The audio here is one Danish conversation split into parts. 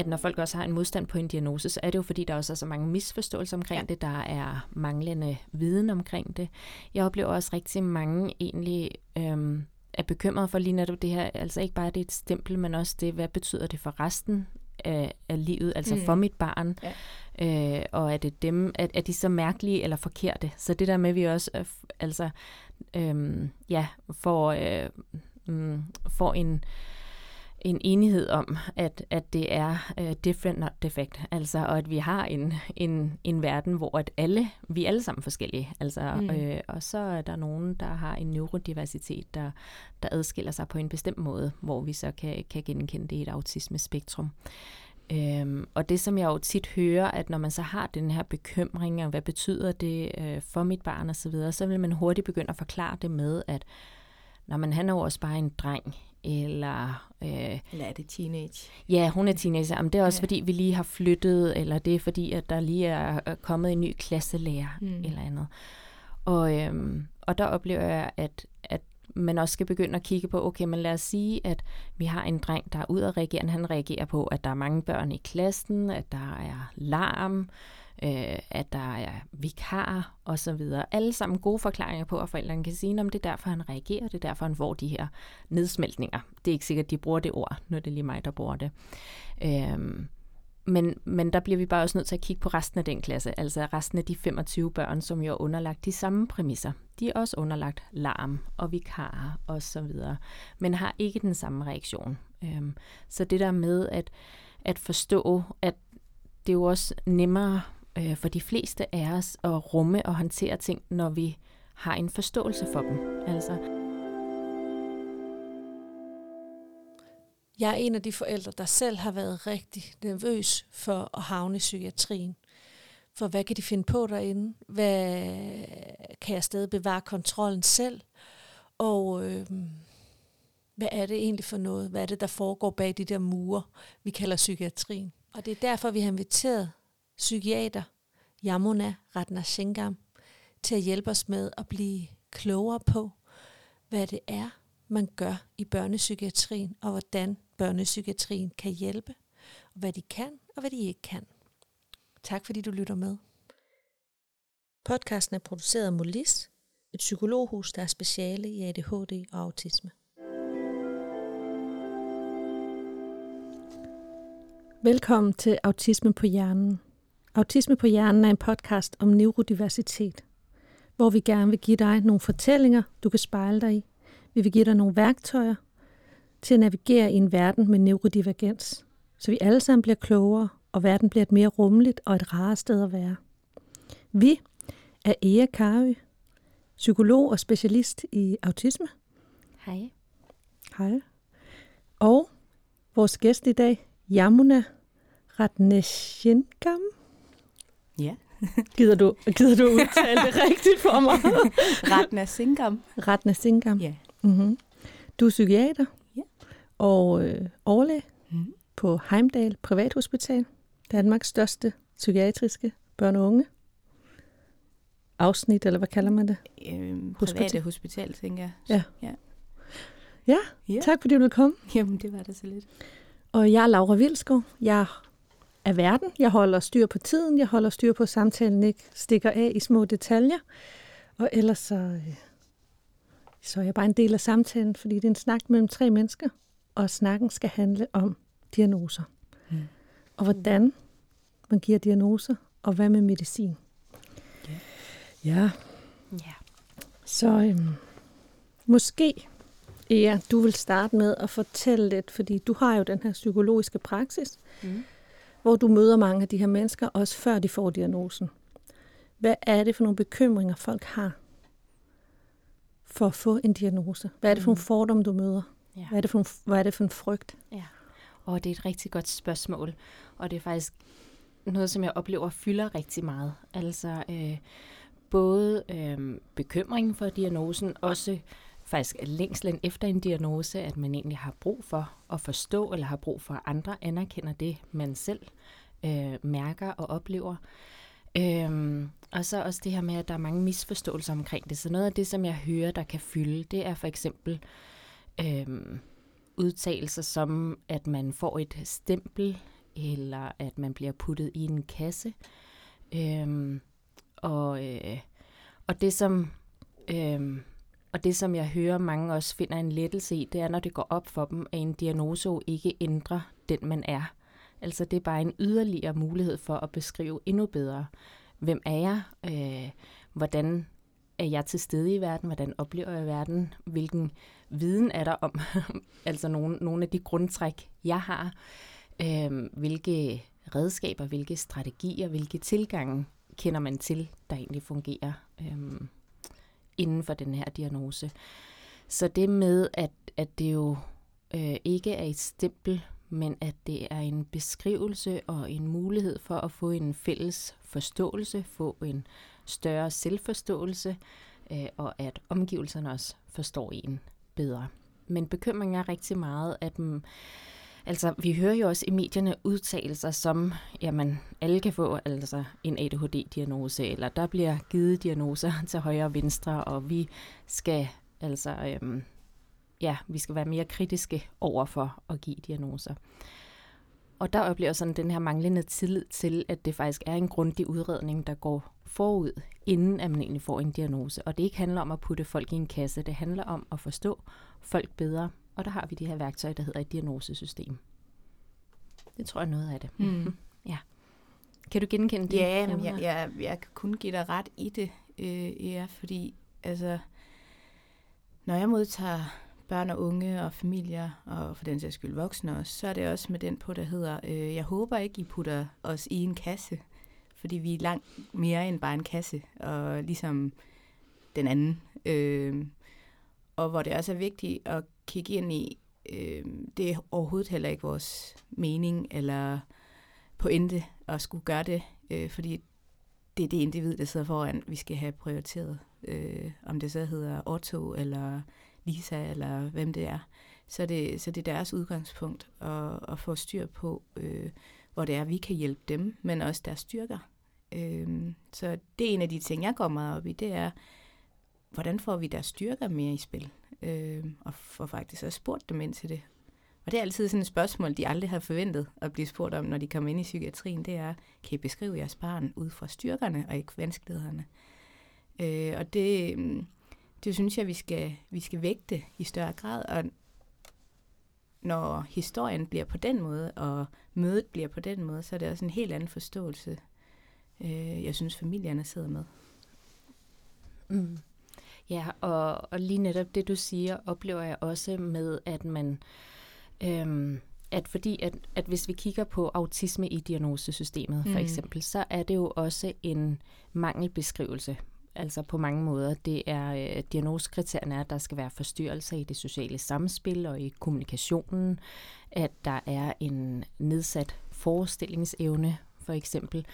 at når folk også har en modstand på en diagnose, så er det jo fordi, der også er så mange misforståelser omkring ja. det, der er manglende viden omkring det. Jeg oplever også rigtig mange egentlig øhm, er bekymret for lige netop det her, altså ikke bare det er et stempel, men også det, hvad betyder det for resten af, af livet, altså mm. for mit barn, ja. øh, og er det dem, er, er de så mærkelige eller forkerte? Så det der med, at vi også, øh, altså, øh, ja, får, øh, mm, får en, en enighed om, at, at det er uh, different, not defect. Altså, og at vi har en, en, en verden, hvor at alle, vi er alle sammen forskellige. Altså, mm. øh, og så er der nogen, der har en neurodiversitet, der, der adskiller sig på en bestemt måde, hvor vi så kan, kan genkende det i et autismespektrum. Øhm, og det, som jeg jo tit hører, at når man så har den her bekymring, og hvad betyder det øh, for mit barn osv., så, videre, så vil man hurtigt begynde at forklare det med, at når man han er jo også bare en dreng, eller... Øh, eller er det teenage? Ja, hun er teenager. Men det er også, ja. fordi vi lige har flyttet, eller det er fordi, at der lige er kommet en ny klasselærer, mm. eller andet. Og, øhm, og der oplever jeg, at, at man også skal begynde at kigge på, okay, men lad os sige, at vi har en dreng, der er ud at reagere. Han reagerer på, at der er mange børn i klassen, at der er larm, øh, øh, at der er vikar og så videre. Alle sammen gode forklaringer på, at forældrene kan sige, om det er derfor, han reagerer, det er derfor, han får de her nedsmeltninger. Det er ikke sikkert, at de bruger det ord, når det er lige mig, der bruger det. Øh, men, men der bliver vi bare også nødt til at kigge på resten af den klasse, altså resten af de 25 børn, som jo er underlagt de samme præmisser. De er også underlagt larm og vikarer og så videre, men har ikke den samme reaktion. Øhm, så det der med at, at forstå, at det er jo også nemmere øh, for de fleste af os at rumme og håndtere ting, når vi har en forståelse for dem. Altså. Jeg er en af de forældre, der selv har været rigtig nervøs for at havne i psykiatrien. For hvad kan de finde på derinde? Hvad kan jeg stadig bevare kontrollen selv? Og øh, hvad er det egentlig for noget? Hvad er det, der foregår bag de der mure, vi kalder psykiatrien? Og det er derfor, vi har inviteret psykiater Yamuna Ratnasingam til at hjælpe os med at blive klogere på, hvad det er, man gør i børnepsykiatrien, og hvordan børnepsykiatrien kan hjælpe, og hvad de kan, og hvad de ikke kan. Tak fordi du lytter med. Podcasten er produceret af Molis, et psykologhus, der er speciale i ADHD og autisme. Velkommen til Autisme på Hjernen. Autisme på Hjernen er en podcast om neurodiversitet, hvor vi gerne vil give dig nogle fortællinger, du kan spejle dig i. Vi vil give dig nogle værktøjer til at navigere i en verden med neurodivergens, så vi alle sammen bliver klogere, og verden bliver et mere rummeligt og et rarere sted at være. Vi er Ea Karø, psykolog og specialist i autisme. Hej. Hej. Og vores gæst i dag, Yamuna Ratneshingam. Ja. gider, du, gider du udtale det rigtigt for mig? Ratna Singam. Ratna Singam. Ja. Mm-hmm. Du er psykiater ja. og øh, overlæge mm. på Heimdal Privathospital, Danmarks største psykiatriske børn- og unge afsnit, eller hvad kalder man det? Øhm, hospital. Private hospital, tænker jeg. Ja. ja. Ja, ja, tak fordi du ville komme. Jamen, det var da så lidt. Og jeg er Laura Vilskov. Jeg er verden. Jeg holder styr på tiden. Jeg holder styr på, at samtalen ikke stikker af i små detaljer. Og ellers så, øh, så er jeg bare en del af samtalen, fordi det er en snak mellem tre mennesker. Og snakken skal handle om diagnoser. Mm. Og hvordan man giver diagnoser, og hvad med medicin. Yeah. Ja. Ja. Så øhm, måske Ja, du vil starte med at fortælle lidt, fordi du har jo den her psykologiske praksis, mm. Hvor du møder mange af de her mennesker, også før de får diagnosen. Hvad er det for nogle bekymringer, folk har for at få en diagnose? Hvad er det for mm. nogle fordomme, du møder? Ja. Hvad, er det for en, hvad er det for en frygt? Ja, og det er et rigtig godt spørgsmål, og det er faktisk noget, som jeg oplever fylder rigtig meget. Altså øh, både øh, bekymring for diagnosen, også faktisk længslen efter en diagnose, at man egentlig har brug for at forstå, eller har brug for, at andre anerkender det, man selv øh, mærker og oplever. Øhm, og så også det her med, at der er mange misforståelser omkring det. Så noget af det, som jeg hører, der kan fylde, det er for eksempel øhm, udtalelser som, at man får et stempel eller at man bliver puttet i en kasse. Øhm, og, øh, og det som øhm, og det som jeg hører mange også finder en lettelse i, det er når det går op for dem, at en diagnose ikke ændrer den man er. Altså det er bare en yderligere mulighed for at beskrive endnu bedre, hvem er jeg, øh, hvordan er jeg til stede i verden, hvordan oplever jeg verden, hvilken viden er der om, altså nogle, nogle af de grundtræk, jeg har, øh, hvilke redskaber, hvilke strategier, hvilke tilgange kender man til, der egentlig fungerer? Øh, inden for den her diagnose. Så det med, at, at det jo øh, ikke er et stempel, men at det er en beskrivelse og en mulighed for at få en fælles forståelse, få en større selvforståelse, øh, og at omgivelserne også forstår en bedre. Men bekymringen er rigtig meget, at Mh, altså, vi hører jo også i medierne udtalelser som, jamen, alle kan få altså, en ADHD-diagnose, eller der bliver givet diagnoser til højre og venstre, og vi skal altså, øhm, ja, vi skal være mere kritiske over for at give diagnoser. Og der oplever sådan den her manglende tillid til, at det faktisk er en grundig udredning, der går forud, inden at man egentlig får en diagnose. Og det ikke handler om at putte folk i en kasse, det handler om at forstå folk bedre. Og der har vi de her værktøjer, der hedder et diagnosesystem. Det tror jeg er noget af det. Mm. ja. Kan du genkende det? Ja, men jeg, jeg, jeg kan kun give dig ret i det, øh, ja, fordi altså, når jeg modtager børn og unge og familier, og for den sags skyld voksne også, så er det også med den på, der hedder, øh, jeg håber ikke, I putter os i en kasse, fordi vi er langt mere end bare en kasse, og ligesom den anden. Øh, og hvor det også er vigtigt at kigge ind i, øh, det er overhovedet heller ikke vores mening eller pointe at skulle gøre det, øh, fordi det er det individ, der sidder foran, vi skal have prioriteret. Øh, om det så hedder Otto eller Lisa eller hvem det er. Så det, så det er deres udgangspunkt at, at få styr på, øh, hvor det er, vi kan hjælpe dem, men også deres styrker. Øh, så det er en af de ting, jeg går meget op i, det er, hvordan får vi deres styrker mere i spil? Øh, og får faktisk også spurgt dem ind til det. Og det er altid sådan et spørgsmål, de aldrig har forventet at blive spurgt om, når de kommer ind i psykiatrien, det er, kan I beskrive jeres barn ud fra styrkerne og ikke vanskelighederne? Øh, og det, mm, det synes jeg, vi skal, vi skal vægte i større grad. Og når historien bliver på den måde, og mødet bliver på den måde, så er det også en helt anden forståelse, øh, jeg synes, familierne sidder med. Mm. Ja, og, og lige netop det, du siger, oplever jeg også med, at man... Øhm, at fordi, at, at hvis vi kigger på autisme i diagnosesystemet for mm. eksempel, så er det jo også en mangelbeskrivelse altså på mange måder. Det er øh, diagnosekriterierne er, at der skal være forstyrrelser i det sociale samspil og i kommunikationen, at der er en nedsat forestillingsevne for eksempel.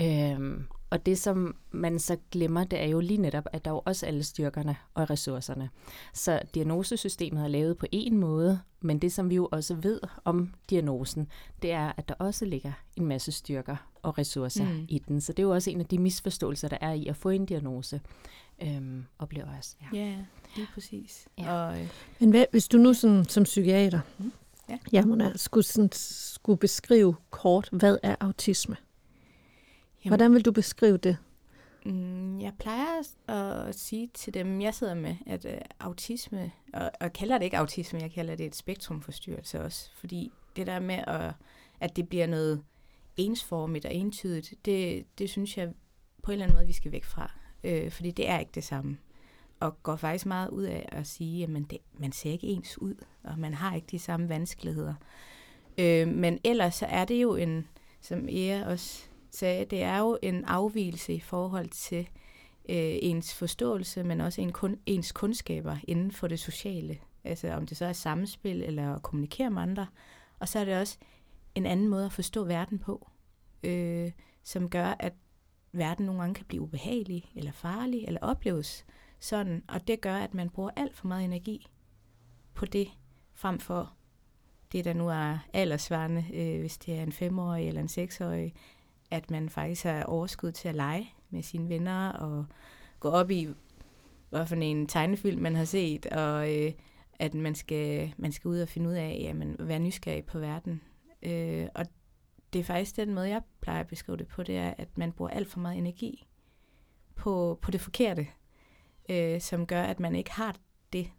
Øhm, og det, som man så glemmer, det er jo lige netop, at der er jo også alle styrkerne og ressourcerne. Så diagnosesystemet er lavet på en måde, men det, som vi jo også ved om diagnosen, det er, at der også ligger en masse styrker og ressourcer mm. i den. Så det er jo også en af de misforståelser, der er i at få en diagnose, øhm, oplever jeg også. Ja, ja lige præcis. Ja. Og, øh. Men hvad, hvis du nu sådan, som psykiater, mm. ja. jamen, skulle, sådan, skulle beskrive kort, hvad er autisme? Jamen, Hvordan vil du beskrive det? Mm, jeg plejer at sige til dem, jeg sidder med, at uh, autisme, og, og jeg kalder det ikke autisme, jeg kalder det et spektrumforstyrrelse også, fordi det der med, at, at det bliver noget ensformigt og entydigt, det, det synes jeg på en eller anden måde, vi skal væk fra. Øh, fordi det er ikke det samme. Og går faktisk meget ud af at sige, at man, det, man ser ikke ens ud, og man har ikke de samme vanskeligheder. Øh, men ellers så er det jo en, som Ea også sagde, det er jo en afvielse i forhold til øh, ens forståelse, men også en kun, ens kundskaber inden for det sociale. Altså om det så er samspil eller at kommunikere med andre. Og så er det også en anden måde at forstå verden på, øh, som gør, at verden nogle gange kan blive ubehagelig eller farlig eller opleves sådan. Og det gør, at man bruger alt for meget energi på det, frem for det, der nu er aldersvarende, øh, hvis det er en femårig eller en seksårig, at man faktisk har overskud til at lege med sine venner og gå op i, hvad for en tegnefilm man har set, og øh, at man skal, man skal ud og finde ud af, jamen, være nysgerrig på verden. Øh, og det er faktisk den måde, jeg plejer at beskrive det på, det er, at man bruger alt for meget energi på, på det forkerte, øh, som gør, at man ikke har det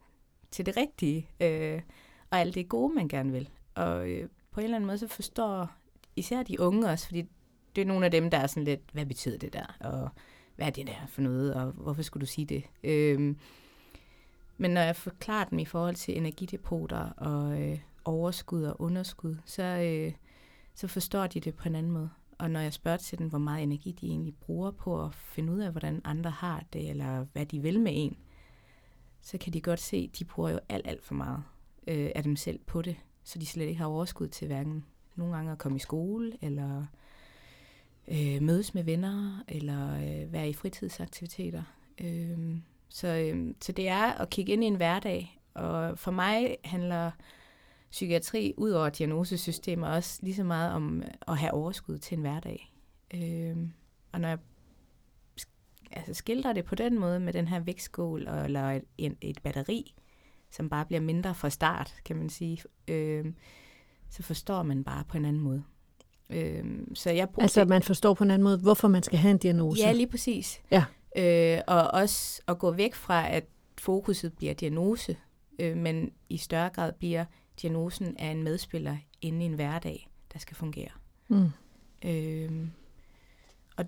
til det rigtige, øh, og alt det gode, man gerne vil. Og øh, på en eller anden måde, så forstår især de unge også, fordi det er nogle af dem, der er sådan lidt, hvad betyder det der, og hvad er det der for noget, og hvorfor skulle du sige det? Øhm, men når jeg forklarer dem i forhold til energidepoter og øh, overskud og underskud, så, øh, så forstår de det på en anden måde. Og når jeg spørger til dem, hvor meget energi de egentlig bruger på at finde ud af, hvordan andre har det, eller hvad de vil med en, så kan de godt se, at de bruger jo alt, alt for meget øh, af dem selv på det, så de slet ikke har overskud til hverken nogle gange at komme i skole, eller øh, mødes med venner, eller øh, være i fritidsaktiviteter. Øh, så, øh, så det er at kigge ind i en hverdag, og for mig handler psykiatri ud over diagnosesystemer også lige så meget om øh, at have overskud til en hverdag. Øh, og når jeg altså skildrer det på den måde med den her vægtskål og, eller et, et, et batteri, som bare bliver mindre fra start, kan man sige, øh, så forstår man bare på en anden måde. Øh, så jeg bruger altså man forstår på en anden måde, hvorfor man skal have en diagnose? Ja, lige præcis. Ja. Øh, og også at gå væk fra, at fokuset bliver diagnose, øh, men i større grad bliver diagnosen af en medspiller inde i en hverdag, der skal fungere. Mm. Øh, og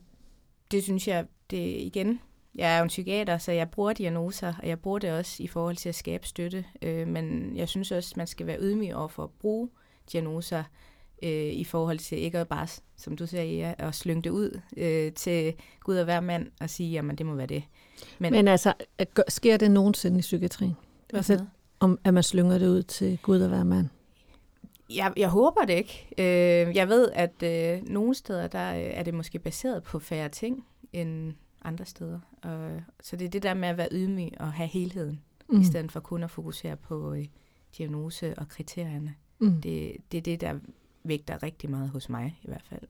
det synes jeg, det igen, jeg er jo en psykiater, så jeg bruger diagnoser, og jeg bruger det også i forhold til at skabe støtte. Øh, men jeg synes også, man skal være ydmyg over for at bruge diagnoser øh, i forhold til ikke at bare, som du siger, ja, at slynge det ud øh, til Gud og hver mand og sige, jamen det må være det. Men, Men altså, sker det nogensinde i psykiatrien? Altså, om, at man slynger det ud til Gud og hver mand? Jeg, jeg håber det ikke. Øh, jeg ved, at øh, nogle steder, der øh, er det måske baseret på færre ting end andre steder. Og, så det er det der med at være ydmyg og have helheden, mm. i stedet for kun at fokusere på øh, diagnose og kriterierne. Mm. Det, det er det, der vægter rigtig meget hos mig i hvert fald.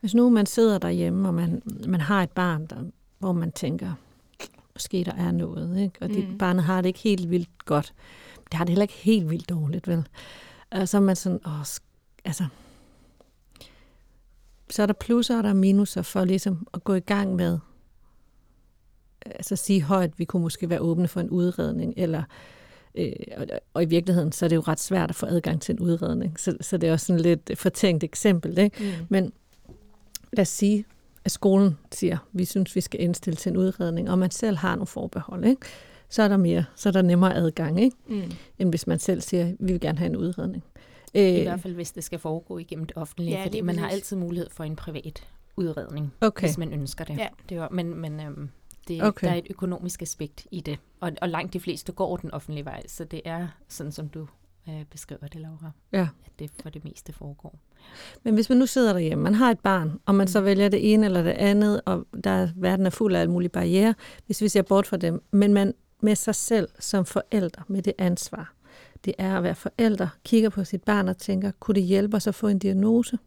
Hvis nu man sidder derhjemme, og man, man har et barn, der, hvor man tænker, måske der er noget, ikke? og det, mm. barnet har det ikke helt vildt godt. Det har det heller ikke helt vildt dårligt, vel? Og så er man sådan, åh, altså, så er der plusser og der er minuser for ligesom at gå i gang med, altså sige højt, vi kunne måske være åbne for en udredning, eller Øh, og, og i virkeligheden, så er det jo ret svært at få adgang til en udredning. Så, så det er også sådan lidt fortænkt eksempel. Ikke? Mm. Men lad os sige, at skolen siger, vi synes, vi skal indstille til en udredning, og man selv har nogle forbehold, ikke? så er der mere, så er der nemmere adgang, ikke? Mm. end hvis man selv siger, vi vil gerne have en udredning. I øh, hvert fald, hvis det skal foregå igennem det offentlige, ja, fordi man har altid mulighed for en privat udredning, okay. hvis man ønsker det. Ja. det var, men men øhm, det, okay. der er et økonomisk aspekt i det. Og, og langt de fleste går den offentlige vej, så det er sådan, som du øh, beskriver det, Laura. Ja. At det for det meste foregår. Men hvis man nu sidder derhjemme, man har et barn, og man så mm. vælger det ene eller det andet, og der er, verden er fuld af alle mulige barriere, hvis vi ser bort fra dem, men man med sig selv som forældre, med det ansvar, det er at være forældre, kigger på sit barn og tænker, kunne det hjælpe os at få en diagnose?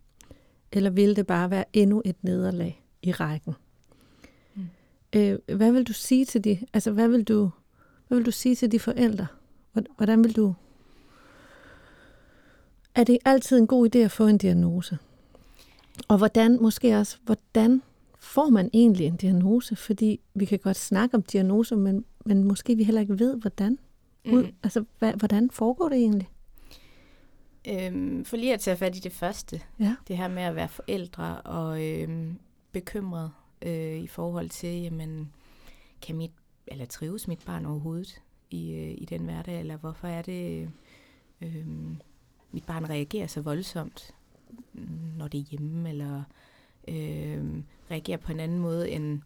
Eller ville det bare være endnu et nederlag i rækken? Øh, hvad vil du sige til de, altså hvad vil du, hvad vil du sige til de forældre? Hvordan vil du, er det altid en god idé at få en diagnose? Og hvordan, måske også, hvordan får man egentlig en diagnose? Fordi vi kan godt snakke om diagnoser, men, men måske vi heller ikke ved, hvordan. Mm. Altså, hvad, hvordan foregår det egentlig? Øhm, for lige at tage fat i det første, ja. det her med at være forældre og øhm, bekymret øh, i forhold til, jamen, kan mit, eller trives mit barn overhovedet i, øh, i den hverdag, eller hvorfor er det, øh, mit barn reagerer så voldsomt, når det er hjemme, eller øh, reagerer på en anden måde, end,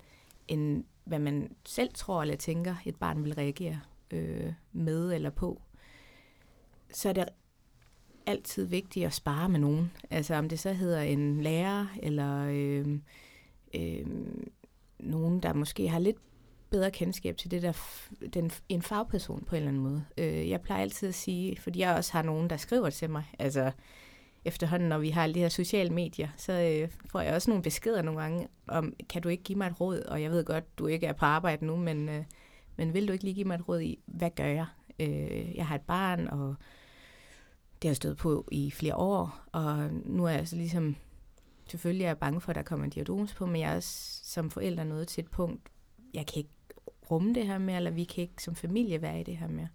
end hvad man selv tror eller tænker, et barn vil reagere øh, med eller på, så er det altid vigtigt at spare med nogen. Altså om det så hedder en lærer, eller øh, øh, nogen, der måske har lidt bedre kendskab til det der, den, en fagperson på en eller anden måde. Øh, jeg plejer altid at sige, fordi jeg også har nogen, der skriver til mig, altså efterhånden, når vi har alle de her sociale medier, så øh, får jeg også nogle beskeder nogle gange om, kan du ikke give mig et råd? Og jeg ved godt, du ikke er på arbejde nu, men, øh, men vil du ikke lige give mig et råd i, hvad gør jeg? Øh, jeg har et barn, og det har stået på i flere år, og nu er jeg så ligesom selvfølgelig er jeg bange for, at der kommer en diagnose på, men jeg er også som forældre nået til et punkt, jeg kan ikke rumme det her mere, eller vi kan ikke som familie være i det her mere.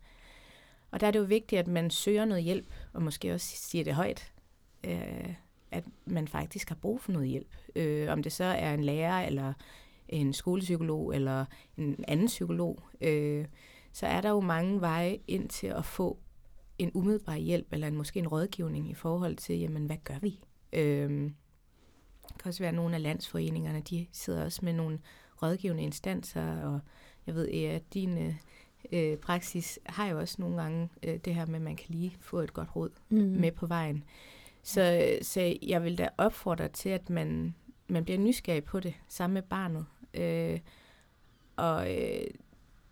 Og der er det jo vigtigt, at man søger noget hjælp, og måske også siger det højt, øh, at man faktisk har brug for noget hjælp. Øh, om det så er en lærer, eller en skolepsykolog, eller en anden psykolog, øh, så er der jo mange veje ind til at få en umiddelbar hjælp, eller en, måske en rådgivning i forhold til, jamen, hvad gør vi? Øh, det kan også være, at nogle af landsforeningerne, de sidder også med nogle rådgivende instanser, og jeg ved, at din øh, øh, praksis har jo også nogle gange øh, det her med, at man kan lige få et godt råd mm. med på vejen. Så, så jeg vil da opfordre til, at man, man bliver nysgerrig på det sammen med barnet. Øh, og øh,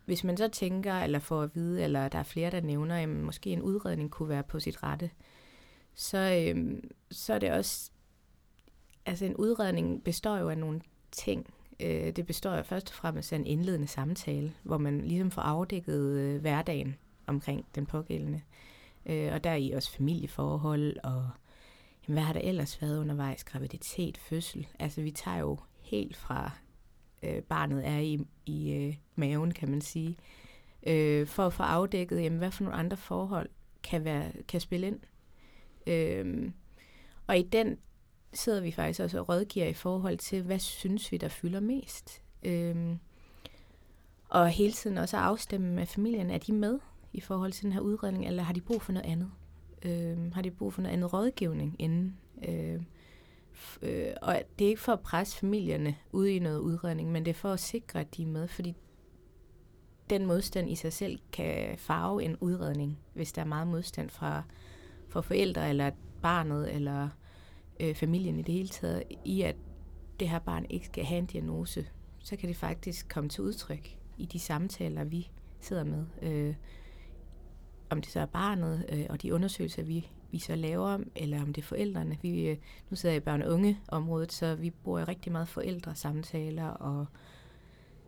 hvis man så tænker, eller får at vide, eller der er flere, der nævner, at måske en udredning kunne være på sit rette, så, øh, så er det også... Altså en udredning består jo af nogle ting. Øh, det består jo først og fremmest af en indledende samtale, hvor man ligesom får afdækket øh, hverdagen omkring den pågældende. Øh, og der er i også familieforhold, og jamen, hvad har der ellers været undervejs? Graviditet, fødsel. Altså vi tager jo helt fra øh, barnet er i, i øh, maven, kan man sige, øh, for at få afdækket, jamen, hvad for nogle andre forhold kan, være, kan spille ind. Øh, og i den sidder vi faktisk også og rådgiver i forhold til, hvad synes vi, der fylder mest. Øhm, og hele tiden også at afstemme med familien, er de med i forhold til den her udredning, eller har de brug for noget andet? Øhm, har de brug for noget andet rådgivning inden? Øhm, øh, og det er ikke for at presse familierne ud i noget udredning, men det er for at sikre, at de er med, fordi den modstand i sig selv kan farve en udredning, hvis der er meget modstand fra, fra forældre, eller barnet, eller øh, familien i det hele taget, i at det her barn ikke skal have en diagnose, så kan det faktisk komme til udtryk i de samtaler, vi sidder med. Øh, om det så er barnet, øh, og de undersøgelser, vi, vi så laver, eller om det er forældrene. Vi, øh, nu sidder jeg i børn- og unge-området, så vi bruger rigtig meget forældresamtaler, og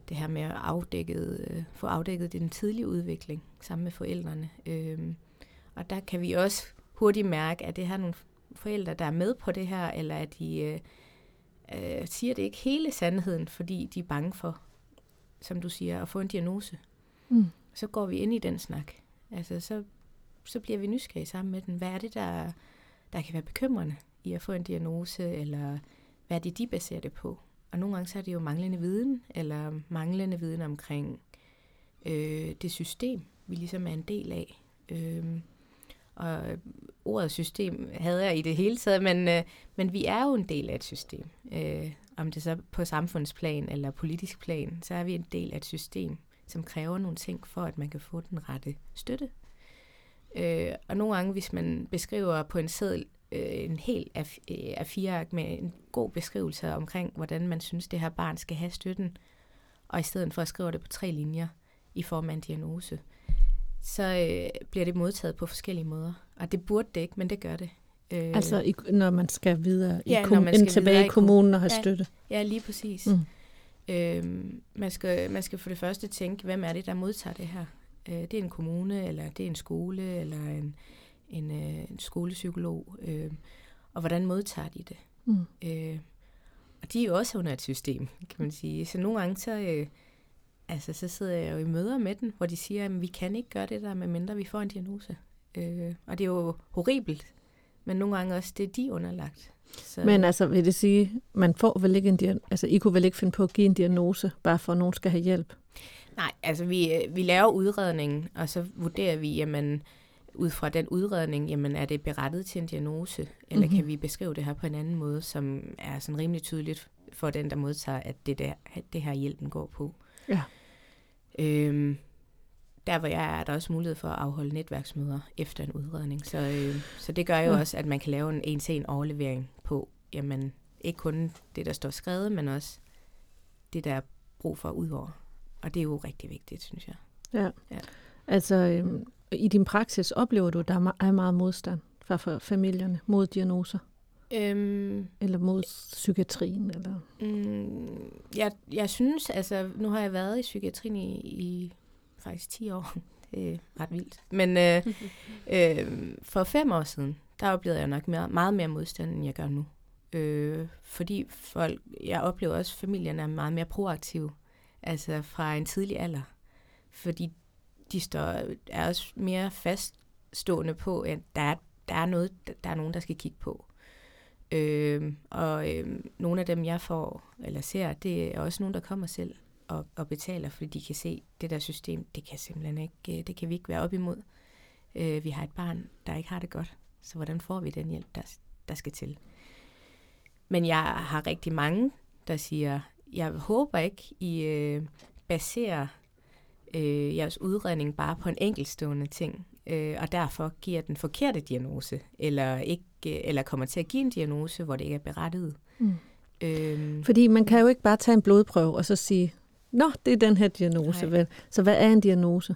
det her med at afdækket, øh, få afdækket den tidlige udvikling sammen med forældrene. Øh, og der kan vi også hurtigt mærke, at det her nogle forældre, der er med på det her, eller at de øh, øh, siger det ikke hele sandheden, fordi de er bange for, som du siger, at få en diagnose. Mm. Så går vi ind i den snak. Altså, så, så bliver vi nysgerrige sammen med den. Hvad er det, der, der kan være bekymrende i at få en diagnose, eller hvad er det, de baserer det på? Og nogle gange så er det jo manglende viden, eller manglende viden omkring øh, det system, vi ligesom er en del af. Øh, og øh, ordet system havde jeg i det hele taget, men, øh, men vi er jo en del af et system. Øh, om det så på samfundsplan eller politisk plan, så er vi en del af et system, som kræver nogle ting for, at man kan få den rette støtte. Øh, og nogle gange, hvis man beskriver på en seddel øh, en hel af øh, fire med en god beskrivelse omkring, hvordan man synes, det her barn skal have støtten, og i stedet for at skrive det på tre linjer i form af en diagnose, så øh, bliver det modtaget på forskellige måder. Og det burde det ikke, men det gør det. Øh, altså i, når man skal videre i ja, kom- man skal tilbage i kommunen og have ja, støtte? Ja, lige præcis. Mm. Øh, man, skal, man skal for det første tænke, hvem er det, der modtager det her? Øh, det er en kommune, eller det er en skole, eller en, en, øh, en skolepsykolog. Øh, og hvordan modtager de det? Mm. Øh, og de er jo også under et system, kan man sige. Så nogle gange så... Øh, altså, så sidder jeg jo i møder med den, hvor de siger, at vi kan ikke gøre det der, medmindre vi får en diagnose. Øh, og det er jo horribelt, men nogle gange også det, de er underlagt. Så. Men altså, vil det sige, man får vel ikke en diagnose, altså I kunne vel ikke finde på at give en diagnose, bare for at nogen skal have hjælp? Nej, altså vi, øh, vi laver udredningen, og så vurderer vi, jamen, ud fra den udredning, jamen er det berettet til en diagnose, eller mm-hmm. kan vi beskrive det her på en anden måde, som er sådan rimelig tydeligt for den, der modtager, at det, der, det her hjælpen går på. Ja. Øhm, der hvor jeg er, er der også mulighed for at afholde netværksmøder efter en udredning. Så, øh, så det gør jo ja. også, at man kan lave en en-til-en overlevering på, jamen, ikke kun det, der står skrevet, men også det, der er brug for udover. Og det er jo rigtig vigtigt, synes jeg. Ja. ja. Altså, øh, i din praksis oplever du, at der er meget modstand fra familierne mod diagnoser? Øhm, eller mod psykiatrien? Eller? Mm, jeg, jeg synes, altså, nu har jeg været i psykiatrien i, i faktisk 10 år. Det er ret vildt. Men øh, øh, for fem år siden, der oplevede jeg nok mere, meget mere modstand, end jeg gør nu. Øh, fordi folk, jeg oplever også, at familierne er meget mere proaktive, altså fra en tidlig alder. Fordi de står, er også mere faststående på, at der er, der er noget, der er nogen, der skal kigge på. Øh, og øh, nogle af dem, jeg får eller ser, det er også nogen, der kommer selv og, og betaler, fordi de kan se, det der system, det kan simpelthen ikke, øh, det kan vi ikke være op imod. Øh, vi har et barn, der ikke har det godt, så hvordan får vi den hjælp, der, der skal til? Men jeg har rigtig mange, der siger, jeg håber ikke, I øh, baserer øh, jeres udredning bare på en enkeltstående ting, øh, og derfor giver den forkerte diagnose, eller, ikke, eller kommer til at give en diagnose, hvor det ikke er berettiget. Mm. Øhm. Fordi man kan jo ikke bare tage en blodprøve og så sige, nå, det er den her diagnose, vel? Så hvad er en diagnose?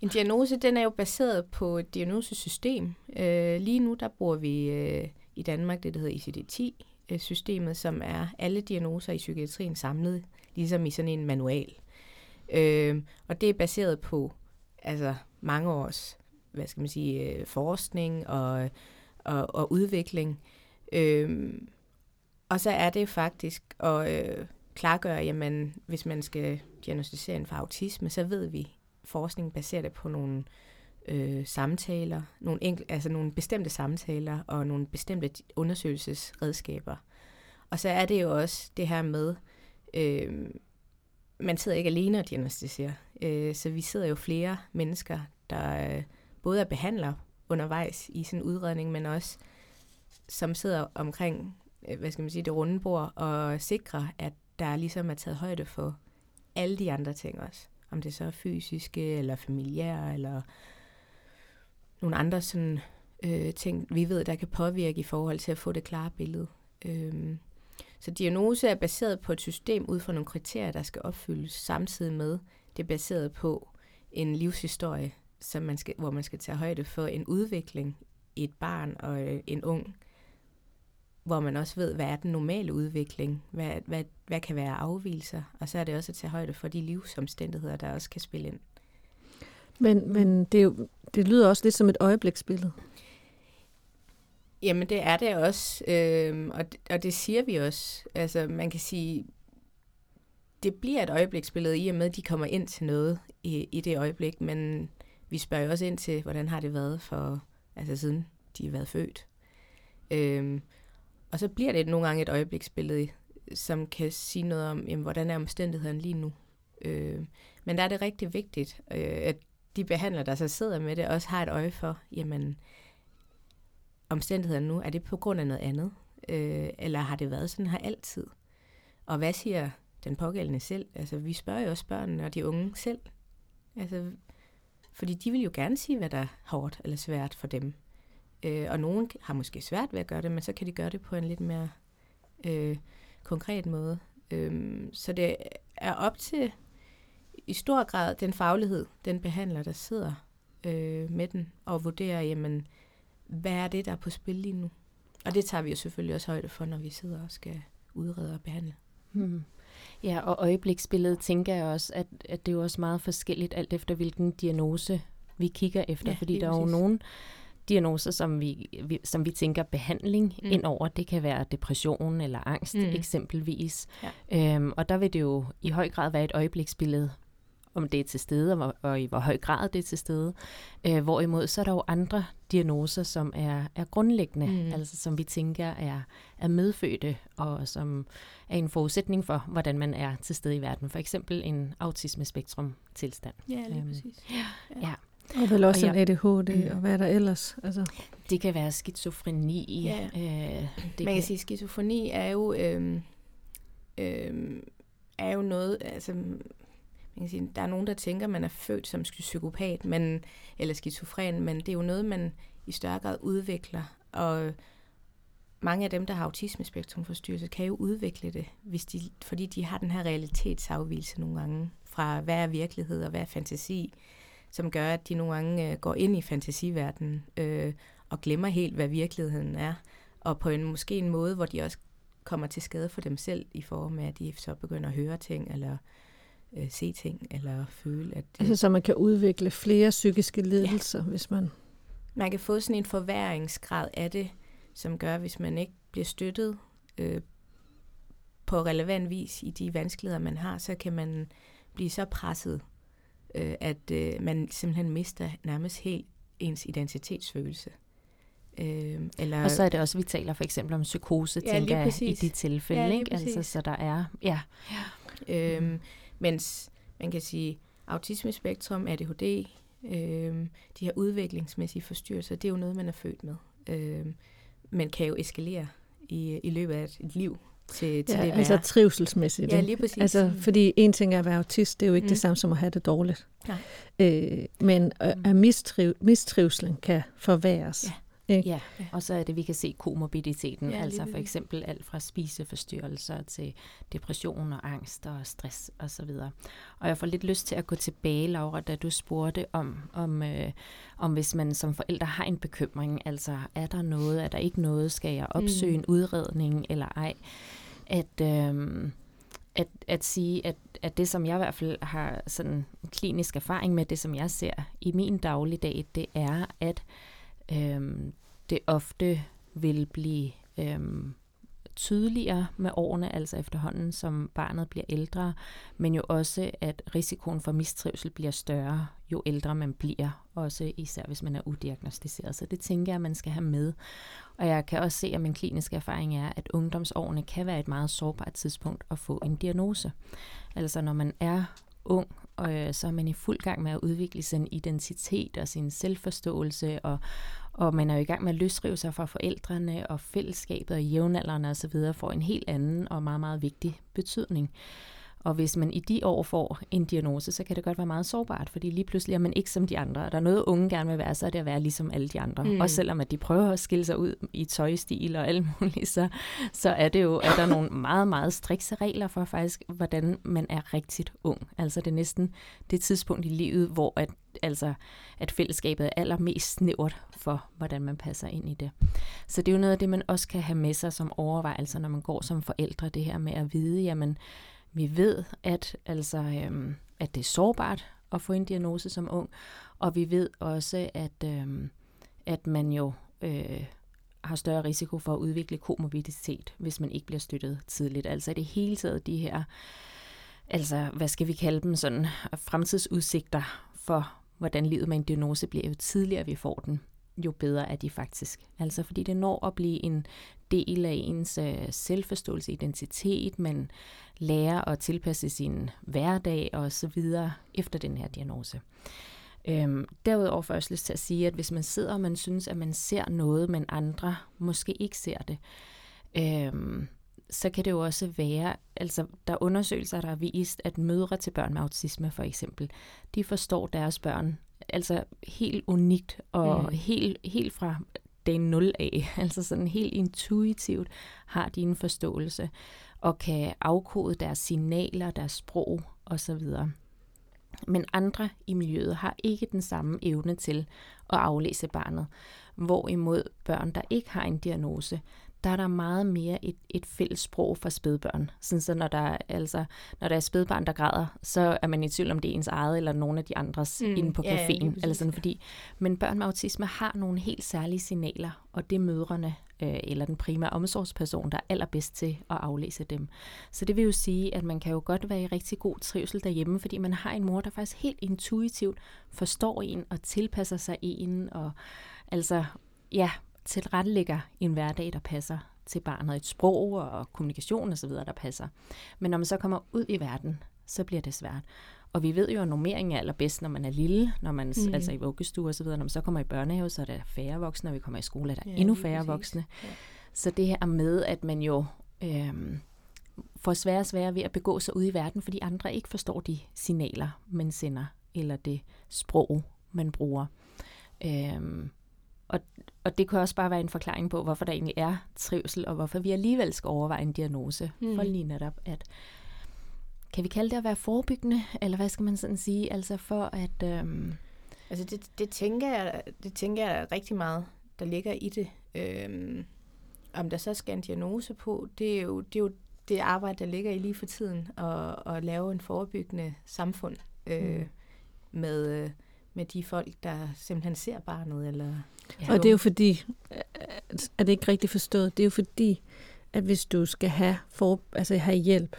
En diagnose, den er jo baseret på et diagnosesystem. Øh, lige nu, der bruger vi øh, i Danmark det, der hedder ICD-10-systemet, som er alle diagnoser i psykiatrien samlet, ligesom i sådan en manual. Øh, og det er baseret på altså mange års hvad skal man sige, øh, forskning og, og, og udvikling. Øhm, og så er det faktisk at øh, klargøre, jamen hvis man skal diagnostisere en for autisme, så ved vi, forskningen baserer det på nogle øh, samtaler, nogle, enkel, altså nogle bestemte samtaler og nogle bestemte undersøgelsesredskaber. Og så er det jo også det her med, øh, man sidder ikke alene og diagnostiserer, øh, så vi sidder jo flere mennesker, der øh, både er behandler undervejs i sådan en udredning, men også som sidder omkring, øh, hvad skal man sige, det runde bord og sikrer, at der ligesom er taget højde for alle de andre ting også. Om det så er fysiske, eller familiære, eller nogle andre sådan, øh, ting, vi ved, der kan påvirke i forhold til at få det klare billede. Øhm, så diagnose er baseret på et system ud fra nogle kriterier, der skal opfyldes, samtidig med, det er baseret på en livshistorie, som man skal, hvor man skal tage højde for en udvikling i et barn og øh, en ung, hvor man også ved, hvad er den normale udvikling, hvad, hvad, hvad kan være afvielser, og så er det også at tage højde for de livsomstændigheder, der også kan spille ind. Men, men det, er jo, det lyder også lidt som et øjebliksbillede. Jamen det er det også, øh, og, det, og det siger vi også. Altså man kan sige, det bliver et øjebliksbillede i og med, at de kommer ind til noget i, i det øjeblik, men vi spørger jo også ind til, hvordan har det været for, altså siden de har været født. Øhm, og så bliver det nogle gange et øjebliksbillede, som kan sige noget om, jamen, hvordan er omstændighederne lige nu. Øh, men der er det rigtig vigtigt, øh, at de behandlere, der så sidder med det, også har et øje for, jamen, omstændighederne nu, er det på grund af noget andet? Øh, eller har det været sådan her altid? Og hvad siger den pågældende selv? Altså, vi spørger jo også børnene og de unge selv. Altså, fordi de vil jo gerne sige, hvad der er hårdt eller svært for dem. Øh, og nogen har måske svært ved at gøre det, men så kan de gøre det på en lidt mere øh, konkret måde. Øh, så det er op til i stor grad den faglighed, den behandler, der sidder øh, med den, og vurderer, jamen, hvad er det, der er på spil lige nu? Og det tager vi jo selvfølgelig også højde for, når vi sidder og skal udrede og behandle. Hmm. Ja, og øjebliksbilledet tænker jeg også, at, at det er jo også meget forskelligt, alt efter hvilken diagnose vi kigger efter, ja, fordi der er jo nogen diagnoser, som vi, vi, som vi tænker behandling mm. ind over. Det kan være depression eller angst mm. eksempelvis. Ja. Øhm, og der vil det jo i høj grad være et øjebliksbillede, om det er til stede, og, og i hvor høj grad det er til stede. Øh, hvorimod så er der jo andre diagnoser, som er, er grundlæggende, mm. altså som vi tænker er, er medfødte, og som er en forudsætning for, hvordan man er til stede i verden. For eksempel en autisme-spektrum-tilstand. Ja, lige øhm, præcis. Ja. ja. Og vel også og en ADHD, mm. og hvad er der ellers? Altså. Det kan være skizofreni. Ja. Øh, det Man kan sige, at skizofreni er jo, øh, øh, er jo noget, altså, man kan sige, der er nogen, der tænker, at man er født som psykopat, men, eller skizofren, men det er jo noget, man i større grad udvikler, og mange af dem, der har autismespektrumforstyrrelse, kan jo udvikle det, hvis de, fordi de har den her realitetsafvielse nogle gange fra, hvad er virkelighed og hvad er fantasi som gør, at de nogle gange øh, går ind i fantasiverdenen øh, og glemmer helt, hvad virkeligheden er. Og på en måske en måde, hvor de også kommer til skade for dem selv, i form af, at de så begynder at høre ting, eller øh, se ting, eller føle, at... Øh, altså, så man kan udvikle flere psykiske lidelser, ja. hvis man... Man kan få sådan en forværingsgrad af det, som gør, hvis man ikke bliver støttet øh, på relevant vis i de vanskeligheder, man har, så kan man blive så presset, øh, at øh, man simpelthen mister nærmest helt ens identitetsfølelse. Øh, eller, og så er det også, vi taler for eksempel om psykose, ja, tænker jeg, i de tilfælde. Ja, ikke? Altså, så der er, ja. ja. Øhm, mens man kan sige, autismespektrum, ADHD, øhm, de her udviklingsmæssige forstyrrelser, det er jo noget, man er født med. Øhm, men kan jo eskalere i, i løbet af et liv til, til ja, det altså trivselsmæssigt. Ja, lige præcis. Altså, fordi en ting er at være autist, det er jo ikke mm. det samme som at have det dårligt. Nej. Øh, men mm. at mistriv, mistrivselen kan forværres. Ja. Ikke? Ja, og så er det, vi kan se komorbiditeten, ja, altså for eksempel alt fra spiseforstyrrelser til depression og angst og stress osv. Og, så videre. og jeg får lidt lyst til at gå tilbage, Laura, da du spurgte om, om, øh, om hvis man som forælder har en bekymring, altså er der noget, er der ikke noget, skal jeg opsøge mm. en udredning eller ej, at... Øh, at, at sige, at, at det, som jeg i hvert fald har sådan klinisk erfaring med, det som jeg ser i min dagligdag, det er, at øhm, det ofte vil blive øhm, tydeligere med årene, altså efterhånden som barnet bliver ældre, men jo også, at risikoen for mistrivsel bliver større, jo ældre man bliver, også især hvis man er udiagnostiseret. Så det tænker jeg, man skal have med. Og jeg kan også se, at min kliniske erfaring er, at ungdomsårene kan være et meget sårbart tidspunkt at få en diagnose. Altså når man er ung, og øh, så er man i fuld gang med at udvikle sin identitet og sin selvforståelse, og, og man er jo i gang med at løsrive sig fra forældrene, og fællesskabet og jævnaldrende osv. får en helt anden og meget, meget vigtig betydning. Og hvis man i de år får en diagnose, så kan det godt være meget sårbart, fordi lige pludselig er man ikke som de andre. Og der er noget, unge gerne vil være, så er det at være ligesom alle de andre. Mm. Også selvom at de prøver at skille sig ud i tøjstil og alt muligt, så, så er det jo, at der er nogle meget, meget strikse regler for faktisk, hvordan man er rigtigt ung. Altså det er næsten det tidspunkt i livet, hvor at, altså, at fællesskabet er allermest snævert for, hvordan man passer ind i det. Så det er jo noget af det, man også kan have med sig som overvejelse, når man går som forældre, det her med at vide, jamen, vi ved, at, altså, øhm, at det er sårbart at få en diagnose som ung, og vi ved også, at, øhm, at man jo øh, har større risiko for at udvikle komorbiditet, hvis man ikke bliver støttet tidligt. Altså i det hele taget de her, altså hvad skal vi kalde dem, sådan fremtidsudsigter for, hvordan livet med en diagnose bliver, jo tidligere vi får den, jo bedre er de faktisk. Altså fordi det når at blive en del af ens øh, selvforståelse, identitet, man lærer at tilpasse sin hverdag og så videre efter den her diagnose. Øhm, derudover får jeg også lyst til at sige, at hvis man sidder og man synes, at man ser noget, men andre måske ikke ser det, øhm, så kan det jo også være, altså der er undersøgelser, der har vist, at mødre til børn med autisme for eksempel, de forstår deres børn altså helt unikt og mm. helt, helt fra dag 0 af, altså sådan helt intuitivt har de en forståelse og kan afkode deres signaler, deres sprog osv. Men andre i miljøet har ikke den samme evne til at aflæse barnet, hvorimod børn, der ikke har en diagnose, der er der meget mere et, et fælles sprog for spædbørn. Sådan så når der, altså, når der er spædbarn, der græder, så er man i tvivl om det er ens eget eller nogen af de andres mm, inde på caféen. Ja, eller sådan, fordi, men børn med autisme har nogle helt særlige signaler, og det er mødrene øh, eller den primære omsorgsperson, der er allerbedst til at aflæse dem. Så det vil jo sige, at man kan jo godt være i rigtig god trivsel derhjemme, fordi man har en mor, der faktisk helt intuitivt forstår en og tilpasser sig en, og altså, ja, tilrettelægger en hverdag, der passer til barnet, et sprog og kommunikation osv., der passer. Men når man så kommer ud i verden, så bliver det svært. Og vi ved jo, at normeringen er allerbedst, når man er lille, når man mm. altså i vuggestue og så videre. Når man så kommer i børnehave, så er der færre voksne, og vi kommer i skole, er der ja, endnu færre voksne. Ja. Så det her med, at man jo øhm, får sværere og sværere ved at begå sig ud i verden, fordi andre ikke forstår de signaler, man sender, eller det sprog, man bruger. Øhm, og, og det kan også bare være en forklaring på, hvorfor der egentlig er trivsel, og hvorfor vi alligevel skal overveje en diagnose. Mm. For lige netop, at kan vi kalde det at være forebyggende, eller hvad skal man sådan sige, altså for at... Øhm altså det, det, tænker jeg, det tænker jeg rigtig meget, der ligger i det. Øhm, om der så skal en diagnose på, det er jo det, er jo det arbejde, der ligger i lige for tiden, at, at lave en forebyggende samfund øh, mm. med, øh, med de folk, der simpelthen ser barnet. Eller, ja. Og det er jo fordi, er det ikke rigtigt forstået, det er jo fordi, at hvis du skal have, for, altså have hjælp,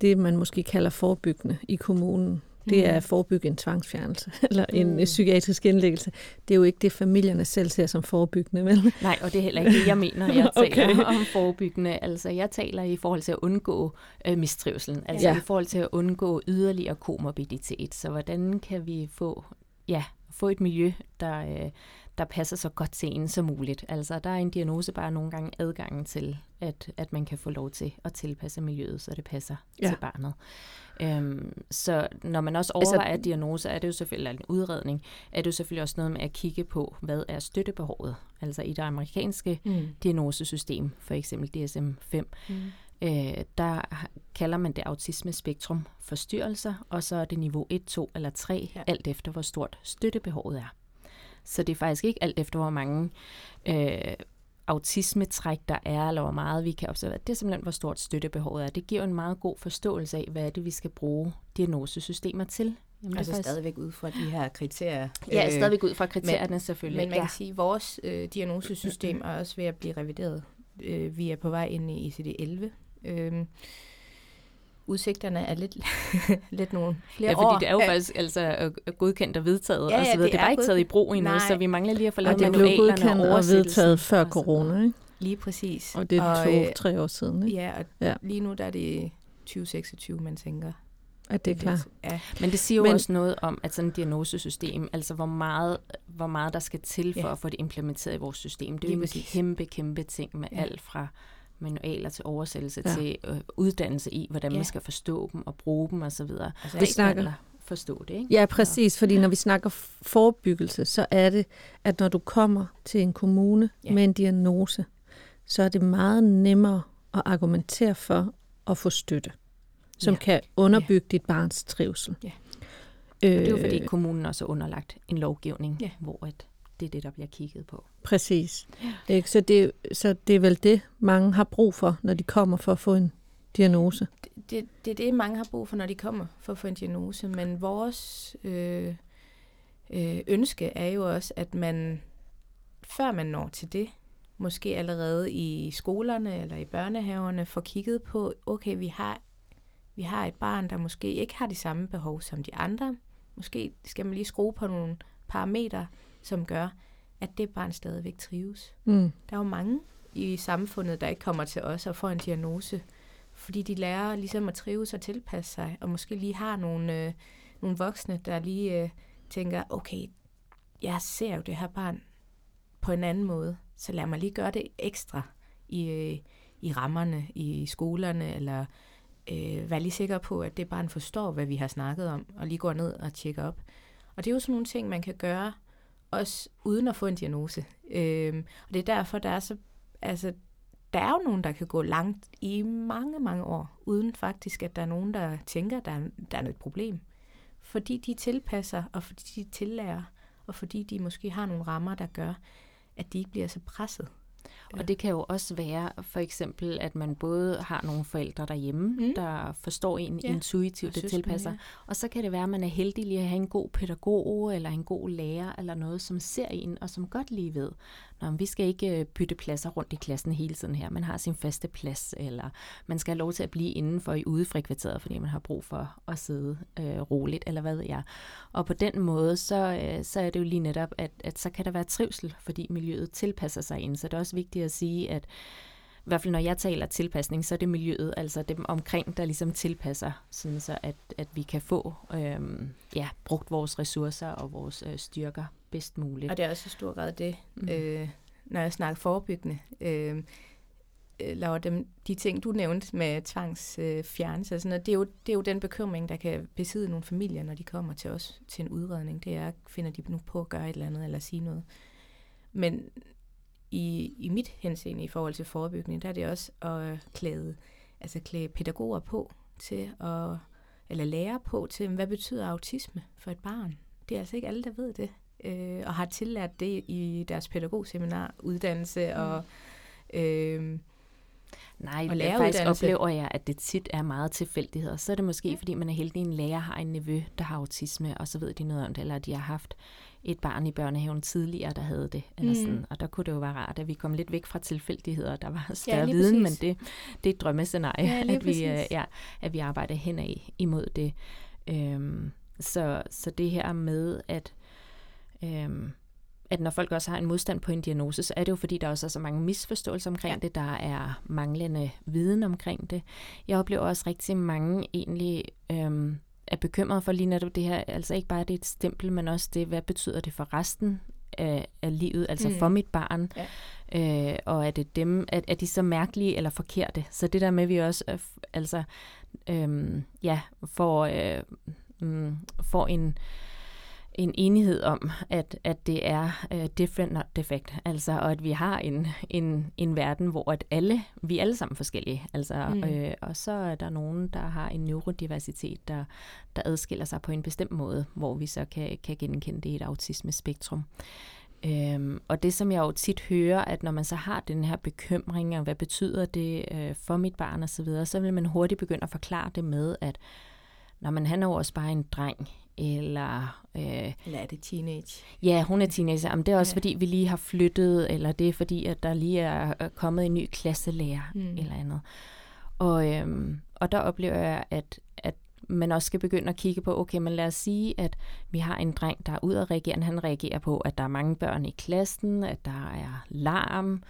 det man måske kalder forebyggende i kommunen, det er at forebygge en tvangsfjernelse eller en mm. psykiatrisk indlæggelse. Det er jo ikke det, familierne selv ser som forebyggende, vel? Nej, og det er heller ikke det, jeg mener, jeg taler okay. om forebyggende. Altså, jeg taler i forhold til at undgå øh, mistrivselen, altså ja. i forhold til at undgå yderligere komorbiditet. Så hvordan kan vi få, ja, få et miljø, der, øh, der passer så godt til en som muligt. Altså, der er en diagnose bare nogle gange adgangen til, at, at man kan få lov til at tilpasse miljøet, så det passer ja. til barnet. Øhm, så når man også altså- overvejer altså, diagnose, er det jo selvfølgelig en udredning, er det jo selvfølgelig også noget med at kigge på, hvad er støttebehovet? Altså i det amerikanske mm. diagnosesystem, for eksempel DSM-5, mm. øh, der kalder man det autismespektrum forstyrrelser, og så er det niveau 1, 2 eller 3, ja. alt efter hvor stort støttebehovet er. Så det er faktisk ikke alt efter, hvor mange øh, autismetræk der er, eller hvor meget vi kan observere. Det er simpelthen, hvor stort støttebehovet er. Det giver en meget god forståelse af, hvad er det, vi skal bruge diagnosesystemer til. Jamen, altså faktisk... stadigvæk ud fra de her kriterier. Ja, øh, stadigvæk ud fra kriterierne men, selvfølgelig. Men man ja. kan sige, at vores øh, diagnosesystem er også ved at blive revideret. Øh, vi er på vej ind i ICD-11. Øh, udsigterne er lidt, lidt nogle flere år. Ja, fordi år. det er jo faktisk altså, godkendt og vedtaget ja, ja, og så videre. Det, det er bare ikke taget i brug endnu, Nej. så vi mangler lige at få lavet manualerne og godkendt og vedtaget før corona, ikke? Lige præcis. Og det er to-tre år siden, ikke? Ja, og ja. lige nu der er det 2026, man tænker. At det er klart. Ja. Men det siger jo Men, også noget om, at sådan et diagnosesystem, altså hvor meget, hvor meget der skal til for ja. at få det implementeret i vores system. Det er jo en kæmpe, kæmpe ting med ja. alt fra manualer til oversættelse ja. til øh, uddannelse i, hvordan ja. man skal forstå dem og bruge dem osv. Altså, vi snakker forstå det, ikke? Ja, præcis, fordi når vi snakker forebyggelse, så er det, at når du kommer til en kommune ja. med en diagnose, så er det meget nemmere at argumentere for at få støtte, som ja. kan underbygge ja. dit barns trivsel. Ja. Øh, det er jo fordi kommunen også er underlagt en lovgivning, ja. hvor et det er det, der bliver kigget på. Præcis. Ja. Ikke? Så, det, så det er vel det, mange har brug for, når de kommer for at få en diagnose. Det, det, det er det, mange har brug for, når de kommer for at få en diagnose. Men vores øh, øh, ønske er jo også, at man, før man når til det, måske allerede i skolerne eller i børnehaverne, får kigget på, okay, vi har, vi har et barn, der måske ikke har de samme behov som de andre. Måske skal man lige skrue på nogle parametre, som gør, at det barn stadigvæk trives. Mm. Der er jo mange i samfundet, der ikke kommer til os og får en diagnose, fordi de lærer ligesom at trives og tilpasse sig, og måske lige har nogle, øh, nogle voksne, der lige øh, tænker, okay, jeg ser jo det her barn på en anden måde, så lad mig lige gøre det ekstra i, øh, i rammerne, i skolerne, eller øh, være lige sikker på, at det barn forstår, hvad vi har snakket om, og lige går ned og tjekker op. Og det er jo sådan nogle ting, man kan gøre, også uden at få en diagnose. Øhm, og det er derfor, der er så, altså, der er jo nogen, der kan gå langt i mange, mange år, uden faktisk, at der er nogen, der tænker, at der er, der er noget problem. Fordi de tilpasser, og fordi de tillærer, og fordi de måske har nogle rammer, der gør, at de ikke bliver så presset. Og det kan jo også være for eksempel, at man både har nogle forældre derhjemme, mm. der forstår en ja. intuitivt, det tilpasser. Man, ja. Og så kan det være, at man er heldig lige at have en god pædagog eller en god lærer eller noget, som ser en og som godt lige ved, Nå, vi skal ikke øh, bytte pladser rundt i klassen hele tiden her. Man har sin faste plads, eller man skal have lov til at blive indenfor i udefrikvarteret, fordi man har brug for at sidde øh, roligt, eller hvad ved jeg. Og på den måde, så, øh, så er det jo lige netop, at, at så kan der være trivsel, fordi miljøet tilpasser sig ind. Så det er også vigtigt at sige, at i hvert fald når jeg taler tilpasning, så er det miljøet, altså dem omkring, der ligesom tilpasser, sådan så at, at vi kan få øhm, ja, brugt vores ressourcer og vores øh, styrker bedst muligt. Og det er også i stor grad det, mm. øh, når jeg snakker forebyggende. Øh, øh Laura, dem, de ting, du nævnte med tvangsfjernelse, øh, sådan noget, det, er jo, det er jo den bekymring, der kan besidde nogle familier, når de kommer til os til en udredning. Det er, finder de nu på at gøre et eller andet eller sige noget. Men i, i mit henseende i forhold til forebyggende, der er det også at klæde, altså klæde pædagoger på til at, eller lære på til, hvad betyder autisme for et barn? Det er altså ikke alle, der ved det, øh, og har tillært det i deres pædagogseminar, uddannelse, mm. og øh, Nej, og det faktisk oplever jeg, at det tit er meget tilfældigheder. Så er det måske, ja. fordi man er heldig, en lærer har en nevø, der har autisme, og så ved de noget om det, eller de har haft et barn i børnehaven tidligere, der havde det. Eller sådan. Mm. Og der kunne det jo være rart, at vi kom lidt væk fra tilfældigheder, der var større ja, viden, men det, det er et drømmescenarie, ja, at, vi, uh, ja, at vi arbejder henad imod det. Øhm, så, så det her med, at øhm, at når folk også har en modstand på en diagnose, så er det jo fordi, der også er så mange misforståelser omkring ja. det, der er manglende viden omkring det. Jeg oplever også rigtig mange egentlig øhm, er bekymret for lige netop det her, altså ikke bare det er et stempel, men også det, hvad betyder det for resten af, af livet, altså mm. for mit barn, ja. øh, og er det dem, er, er de så mærkelige eller forkerte? Så det der med, at vi også, øh, altså, øh, ja, får, øh, mm, får en, en enighed om, at, at det er uh, different, not defect. Altså, og at vi har en, en, en verden, hvor at alle, vi er alle sammen forskellige. Altså, mm. øh, og så er der nogen, der har en neurodiversitet, der, der adskiller sig på en bestemt måde, hvor vi så kan, kan genkende det i et autismespektrum. Øhm, og det, som jeg jo tit hører, at når man så har den her bekymring, og hvad betyder det øh, for mit barn osv., så, videre, så vil man hurtigt begynde at forklare det med, at når man han er jo også bare en dreng, eller... Øh, eller er det teenage? Ja, hun er teenager. Jamen, det er også, ja. fordi vi lige har flyttet, eller det er, fordi at der lige er kommet en ny klasselærer, mm. eller andet. Og, øhm, og der oplever jeg, at, at man også skal begynde at kigge på, okay, men lad os sige, at vi har en dreng, der er udadreagerende. Han reagerer på, at der er mange børn i klassen, at der er larm,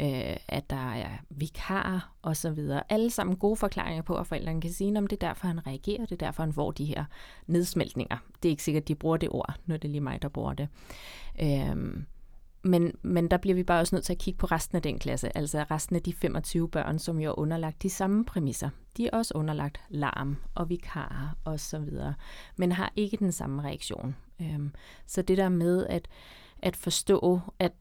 øh, at der er vikar og så videre. Alle sammen gode forklaringer på, at forældrene kan sige, om det er derfor, han reagerer, det er derfor, han får de her nedsmeltninger. Det er ikke sikkert, at de bruger det ord, når det er lige mig, der bruger det. Øh, men, men der bliver vi bare også nødt til at kigge på resten af den klasse, altså resten af de 25 børn, som jo er underlagt de samme præmisser. De er også underlagt larm og vikarer og så videre, men har ikke den samme reaktion. Øhm, så det der med at, at forstå, at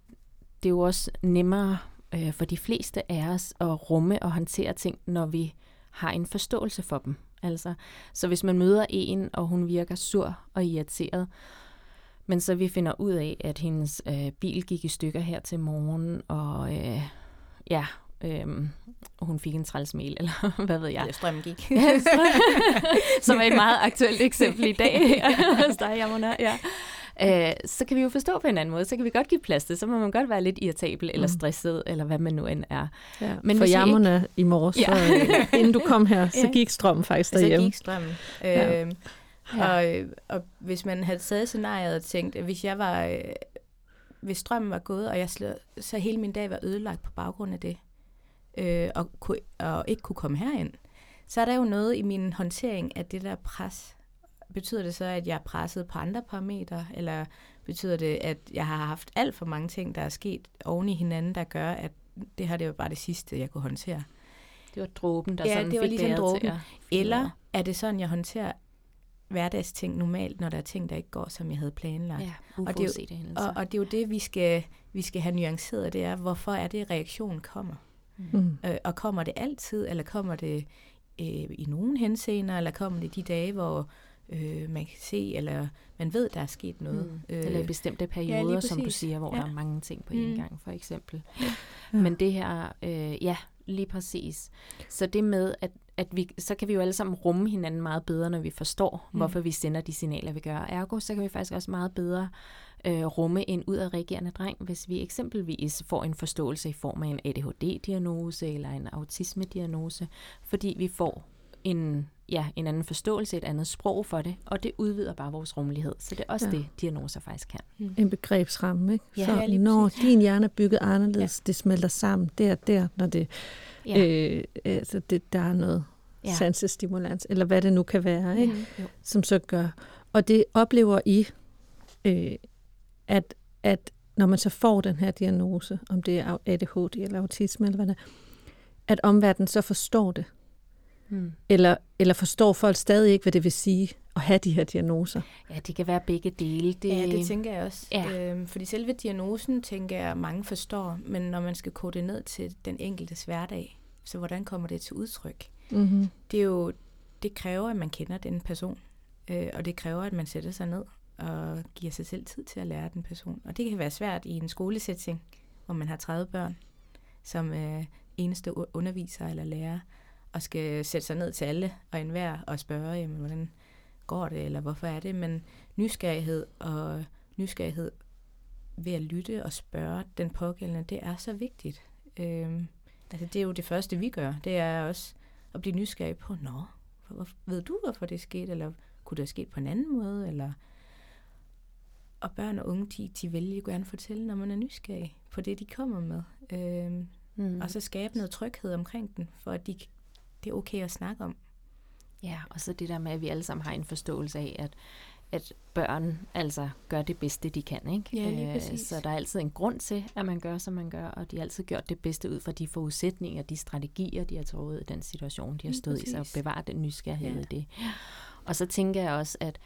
det er jo også nemmere øh, for de fleste af os at rumme og håndtere ting, når vi har en forståelse for dem. Altså, så hvis man møder en, og hun virker sur og irriteret, men så vi finder ud af, at hendes øh, bil gik i stykker her til morgen, og øh, ja, øh, hun fik en trælsmel, eller hvad ved jeg. Eller strømmen gik. ja. Som er et meget aktuelt eksempel i dag hos dig, Jamona. Ja øh, så kan vi jo forstå på en anden måde. Så kan vi godt give plads til, så må man godt være lidt irritabel eller mm. stresset, eller hvad man nu end er. Ja, Men for jammerne ikke... i morges, ja. så, øh, inden du kom her, så gik strømmen faktisk derhjemme. Så gik strømmen. Ja. Øh, og, og hvis man havde taget scenariet og tænkt, at hvis jeg var... Øh, hvis strømmen var gået, og jeg slå, så hele min dag var ødelagt på baggrund af det, øh, og, kunne, og ikke kunne komme herind, så er der jo noget i min håndtering af det der pres, betyder det så, at jeg er presset på andre parametre, eller betyder det, at jeg har haft alt for mange ting, der er sket oven i hinanden, der gør, at det her det var bare det sidste, jeg kunne håndtere? Det var dråben, der ja, sådan det var fik ligesom dråben. Til at Eller er det sådan, jeg håndterer hverdagsting normalt, når der er ting, der ikke går, som jeg havde planlagt. Ja, og, det er jo, og, og det er jo det, vi skal, vi skal have nuanceret, det er, hvorfor er det, reaktionen kommer? Mm. Øh, og kommer det altid, eller kommer det øh, i nogen henseender, eller kommer det de dage, hvor øh, man kan se, eller man ved, der er sket noget. Mm. Øh, eller i bestemte perioder, ja, som du siger, hvor ja. der er mange ting på én mm. gang, for eksempel. Ja. Men det her, øh, ja, lige præcis. Så det med, at, at vi, så kan vi jo alle sammen rumme hinanden meget bedre, når vi forstår, mm. hvorfor vi sender de signaler, vi gør. Ergo, så kan vi faktisk også meget bedre øh, rumme en udadreagerende dreng, hvis vi eksempelvis får en forståelse i form af en ADHD-diagnose eller en autisme-diagnose, fordi vi får en ja, en anden forståelse, et andet sprog for det, og det udvider bare vores rummelighed. Så det er også ja. det, diagnoser faktisk kan. Mm. En begrebsramme, ikke? Ja, så når præcis. din hjerne er bygget anderledes, ja. det smelter sammen der der, når det, ja. øh, altså det, der er noget ja. sansestimulans, eller hvad det nu kan være, ikke? Ja, som så gør. Og det oplever I, øh, at, at når man så får den her diagnose, om det er ADHD eller autisme, eller hvad det er, at omverdenen så forstår det. Mm. Eller, eller forstår folk stadig ikke, hvad det vil sige at have de her diagnoser? Ja, det kan være begge dele. Det... Ja, det tænker jeg også. Ja. Øhm, fordi selve diagnosen, tænker jeg, mange forstår, men når man skal kode det ned til den enkeltes hverdag, så hvordan kommer det til udtryk? Mm-hmm. Det er jo, det kræver, at man kender den person, øh, og det kræver, at man sætter sig ned og giver sig selv tid til at lære den person. Og det kan være svært i en skolesætning, hvor man har 30 børn, som øh, eneste underviser eller lærer, og skal sætte sig ned til alle og enhver og spørge, jamen, hvordan går det, eller hvorfor er det, men nysgerrighed og nysgerrighed ved at lytte og spørge den pågældende, det er så vigtigt. Øhm, altså det er jo det første, vi gør. Det er også at blive nysgerrig på, nå, hvor, ved du, hvorfor det skete, eller kunne det have sket på en anden måde, eller... Og børn og unge, de, de vælger jo gerne fortælle, når man er nysgerrig på det, de kommer med. Øhm, mm. Og så skabe noget tryghed omkring den, for at de, det er okay at snakke om. Ja, og så det der med, at vi alle sammen har en forståelse af, at at børn altså gør det bedste, de kan. Ikke? Ja, lige øh, præcis. Så der er altid en grund til, at man gør, som man gør, og de har altid gjort det bedste ud fra de forudsætninger, de strategier, de har taget i den situation, de har stået i, så bevare den nysgerrighed ja. i det. Og så tænker jeg også, at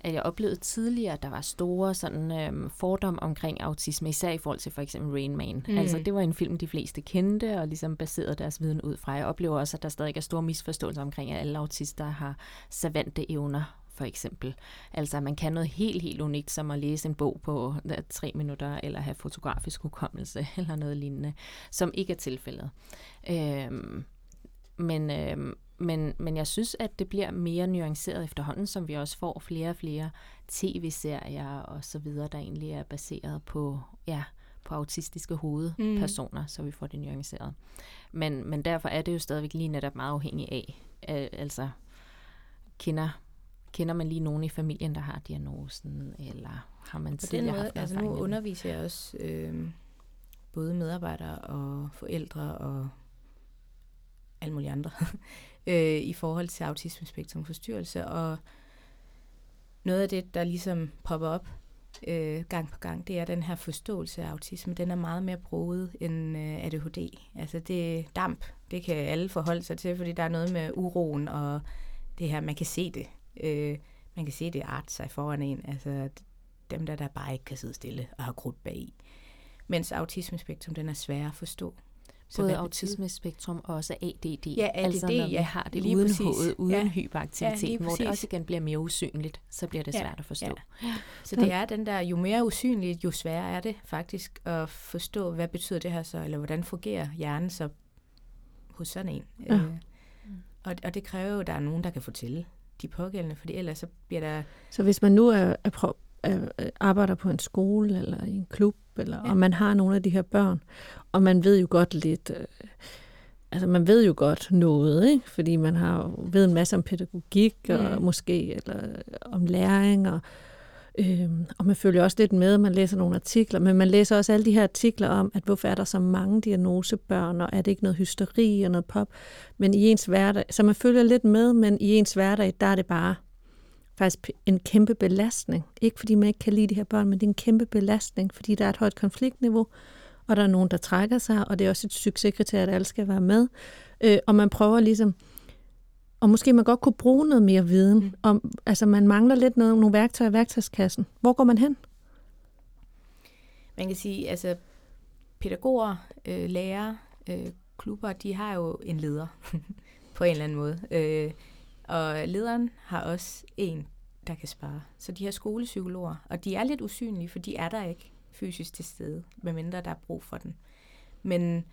at jeg oplevede tidligere, at der var store sådan, øhm, fordomme omkring autisme, især i forhold til for eksempel Rain Man. Mm. Altså, det var en film, de fleste kendte, og ligesom baserede deres viden ud fra. Jeg oplever også, at der stadig er store misforståelser omkring, at alle autister har savante evner for eksempel. Altså, man kan noget helt, helt unikt, som at læse en bog på tre minutter, eller have fotografisk hukommelse, eller noget lignende, som ikke er tilfældet. Øhm, men, øhm, men, men jeg synes, at det bliver mere nuanceret efterhånden, som vi også får flere og flere tv-serier og så videre, der egentlig er baseret på, ja, på autistiske hovedpersoner, mm. så vi får det nuanceret. Men, men derfor er det jo stadigvæk lige netop meget afhængigt af, altså kender Kender man lige nogen i familien, der har diagnosen, eller har man tidligere måde, haft altså nu underviser jeg også øh, både medarbejdere og forældre og alle mulige andre øh, i forhold til autismespektrumforstyrrelse, og noget af det, der ligesom popper op øh, gang på gang, det er den her forståelse af autisme. Den er meget mere bruget end øh, ADHD. Altså det damp, det kan alle forholde sig til, fordi der er noget med uroen og det her, man kan se det. Øh, man kan se, det art sig foran en. Altså dem der, der bare ikke kan sidde stille og har krudt bag Mens autismespektrum, den er svær at forstå. Så Både autismespektrum og også ADD. Ja, ADD, altså når ja, vi har det lige uden hovedet, uden ja. hyperaktivitet, ja, hvor det også igen bliver mere usynligt, så bliver det svært ja, at forstå. Ja. Så det er den der, jo mere usynligt, jo sværere er det faktisk at forstå, hvad betyder det her så, eller hvordan fungerer hjernen så hos sådan en. Ja. Øh, og, og det kræver jo, at der er nogen, der kan fortælle de pågældende, fordi ellers så bliver der... Så hvis man nu er, er, prøv, er, arbejder på en skole eller i en klub, eller, ja. og man har nogle af de her børn, og man ved jo godt lidt... Øh, altså man ved jo godt noget, ikke? fordi man har ved en masse om pædagogik, og måske eller om læring, og Øhm, og man følger også lidt med, man læser nogle artikler, men man læser også alle de her artikler om, at hvorfor er der så mange diagnosebørn, og er det ikke noget hysteri og noget pop, men i ens hverdag, så man følger lidt med, men i ens hverdag, der er det bare faktisk en kæmpe belastning. Ikke fordi man ikke kan lide de her børn, men det er en kæmpe belastning, fordi der er et højt konfliktniveau, og der er nogen, der trækker sig, og det er også et succeskriterie, at alle skal være med. Øh, og man prøver ligesom, og måske man godt kunne bruge noget mere viden. Mm. Om, altså man mangler lidt noget, nogle værktøjer i værktøjskassen. Hvor går man hen? Man kan sige, altså pædagoger, øh, lærere, øh, klubber, de har jo en leder på en eller anden måde. Øh, og lederen har også en, der kan spare. Så de her skolepsykologer, og de er lidt usynlige, for de er der ikke fysisk til stede, medmindre der er brug for den. Men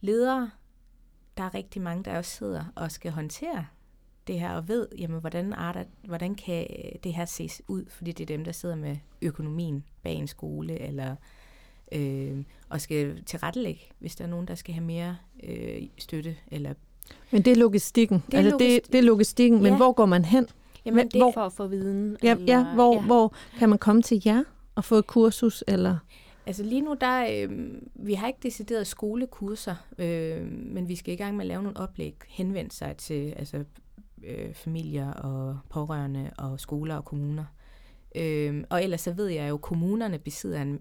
ledere, der er rigtig mange, der også sidder og skal håndtere det her, og ved, jamen, hvordan, arter, hvordan kan det her ses ud, fordi det er dem, der sidder med økonomien bag en skole, eller øh, og skal tilrettelægge, hvis der er nogen, der skal have mere øh, støtte. Eller men det er logistikken. Det er, altså, logistik. det, det er logistikken, men ja. hvor går man hen? Jamen, det er for at få viden. Ja, eller, ja, hvor, ja. hvor kan man komme til jer og få et kursus? Eller? Altså lige nu, der, øh, vi har ikke decideret skolekurser, øh, men vi skal i gang med at lave nogle oplæg, henvendt sig til altså, øh, familier og pårørende og skoler og kommuner. Øh, og ellers så ved jeg jo, at kommunerne besidder en,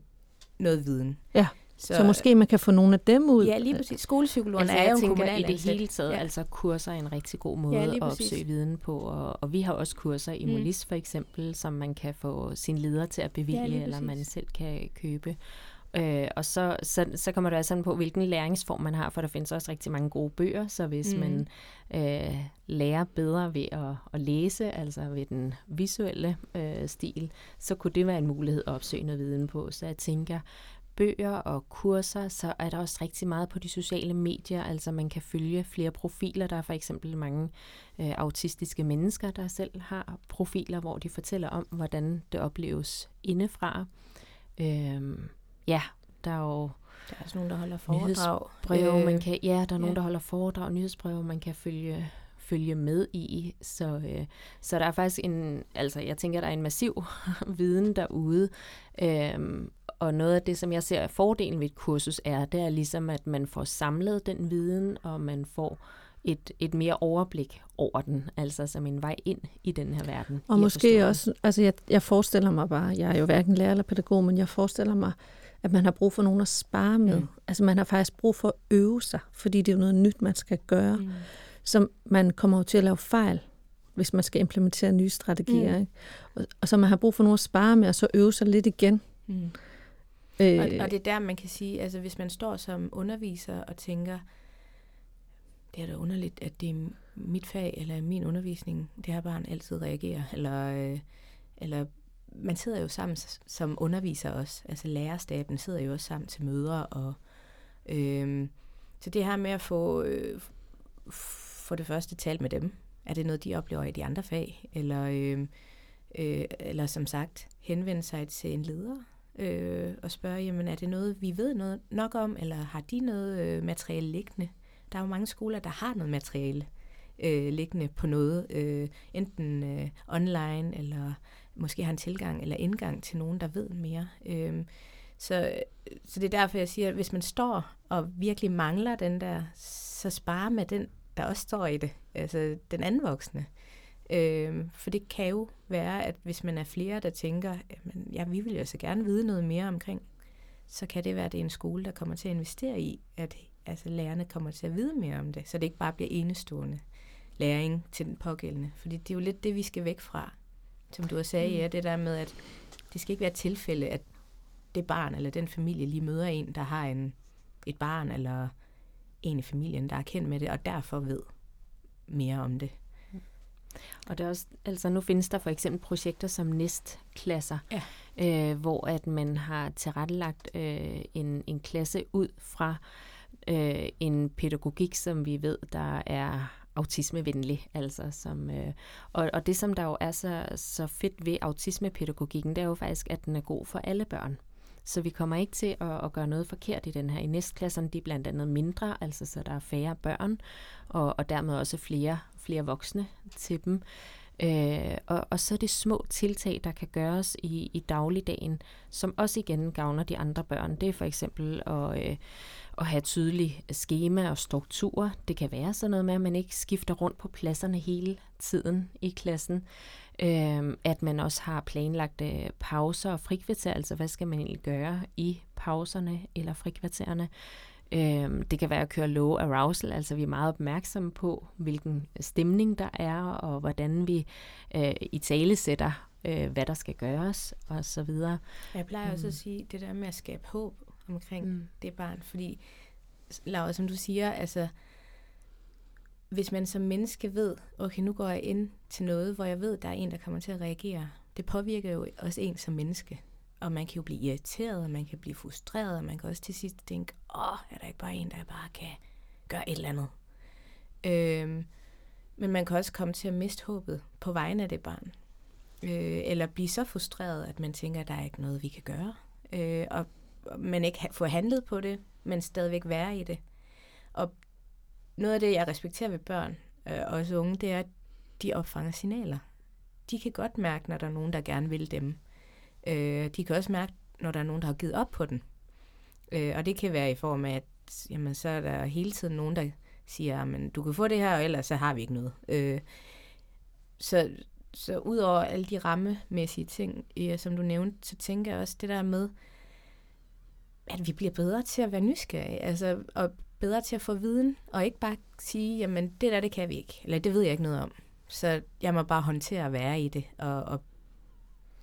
noget viden. Ja. Så, så måske man kan få nogle af dem ud? Ja, lige præcis. Skolepsykologerne altså, er jo tænker, i det hele taget, ja. altså kurser er en rigtig god måde ja, at opsøge viden på, og, og vi har også kurser i mm. Molis for eksempel, som man kan få sin leder til at bevilge, ja, eller man selv kan købe. Øh, og så, så, så kommer det altså på, hvilken læringsform man har, for der findes også rigtig mange gode bøger, så hvis mm. man øh, lærer bedre ved at, at læse, altså ved den visuelle øh, stil, så kunne det være en mulighed at opsøge noget viden på. Så jeg tænker, bøger og kurser, så er der også rigtig meget på de sociale medier. Altså man kan følge flere profiler. Der er for eksempel mange øh, autistiske mennesker, der selv har profiler, hvor de fortæller om, hvordan det opleves indefra. Øh, ja, der er jo der er også nogen, der holder foredrag. Breve, man kan, ja, der er nogen, ja. der holder foredrag, nyhedsbreve, man kan følge følge med i. Så, øh, så der er faktisk en, altså jeg tænker, der er en massiv viden derude. Øhm, og noget af det, som jeg ser fordelen ved et kursus er, det er ligesom, at man får samlet den viden, og man får et, et mere overblik over den, altså som en vej ind i den her verden. Og måske også, altså jeg, jeg forestiller mig bare, jeg er jo hverken lærer eller pædagog, men jeg forestiller mig, at man har brug for nogen at spare med. Mm. Altså man har faktisk brug for at øve sig, fordi det er jo noget nyt, man skal gøre. Mm. Så man kommer jo til at lave fejl, hvis man skal implementere nye strategier. Mm. Ikke? Og, og så man har brug for nogen at spare med, og så øve sig lidt igen. Mm. Øh, og, og det er der, man kan sige, altså hvis man står som underviser og tænker, det er da underligt, at det er mit fag eller min undervisning, det her barn altid reagerer, eller, øh, eller man sidder jo sammen som underviser også, altså lærerstaben sidder jo også sammen til møder, og øh, så det her med at få, øh, for det første talt med dem, er det noget, de oplever i de andre fag, eller, øh, øh, eller som sagt henvende sig til en leder, øh, og spørge, jamen er det noget, vi ved noget nok om, eller har de noget øh, materiale liggende? Der er jo mange skoler, der har noget materiale øh, liggende på noget, øh, enten øh, online, eller måske har en tilgang eller indgang til nogen, der ved mere. Øh, så, så det er derfor, jeg siger, at hvis man står og virkelig mangler den der, så spare med den, der også står i det, altså den anden voksne. Øh, for det kan jo være, at hvis man er flere, der tænker, jamen, ja, vi vil jo så gerne vide noget mere omkring, så kan det være, at det er en skole, der kommer til at investere i, at altså, lærerne kommer til at vide mere om det, så det ikke bare bliver enestående læring til den pågældende. Fordi det er jo lidt det, vi skal væk fra. Som du har sagt, mm. ja, det der med, at det skal ikke være et tilfælde, at det barn eller den familie lige møder en, der har en, et barn eller en i familien, der er kendt med det, og derfor ved mere om det. Og det er også, altså nu findes der for eksempel projekter som næstklasser, ja. øh, hvor at man har tilrettelagt øh, en, en klasse ud fra øh, en pædagogik, som vi ved, der er autismevenlig. Altså som, øh, og, og det, som der jo er så, så fedt ved autismepædagogikken, det er jo faktisk, at den er god for alle børn. Så vi kommer ikke til at, at gøre noget forkert i den her. I næstklasserne, de er blandt andet mindre, altså så der er færre børn, og, og dermed også flere, flere voksne til dem. Øh, og, og så er det små tiltag, der kan gøres i, i dagligdagen, som også igen gavner de andre børn. Det er for eksempel at, øh, at have tydelig skema og struktur. Det kan være sådan noget med, at man ikke skifter rundt på pladserne hele tiden i klassen. Øh, at man også har planlagt øh, pauser og frikvarter, altså hvad skal man egentlig gøre i pauserne eller frikvartererne. Øh, det kan være at køre low arousal, altså vi er meget opmærksomme på, hvilken stemning der er, og hvordan vi øh, i tale sætter, øh, hvad der skal gøres, og så videre. Jeg plejer også at mm. sige det der med at skabe håb omkring mm. det barn, fordi, Laura, som du siger, altså, hvis man som menneske ved, okay, nu går jeg ind til noget, hvor jeg ved, der er en, der kommer til at reagere, det påvirker jo også en som menneske. Og man kan jo blive irriteret, og man kan blive frustreret, og man kan også til sidst tænke, åh, er der ikke bare en, der bare kan gøre et eller andet? Øhm, men man kan også komme til at miste håbet på vegne af det barn. Øh, eller blive så frustreret, at man tænker, at der er ikke noget, vi kan gøre. Øh, og man ikke får handlet på det, men stadigvæk være i det. Og noget af det, jeg respekterer ved børn, øh, også unge, det er, at de opfanger signaler. De kan godt mærke, når der er nogen, der gerne vil dem. Øh, de kan også mærke, når der er nogen, der har givet op på den. Øh, og det kan være i form af, at jamen, så er der hele tiden nogen, der siger, men du kan få det her, og ellers så har vi ikke noget. Øh, så, så ud over alle de rammemæssige ting, ja, som du nævnte, så tænker jeg også det der med, at vi bliver bedre til at være nysgerrige, altså, og bedre til at få viden, og ikke bare sige, jamen det der, det kan vi ikke, eller det ved jeg ikke noget om. Så jeg må bare håndtere at være i det, og, og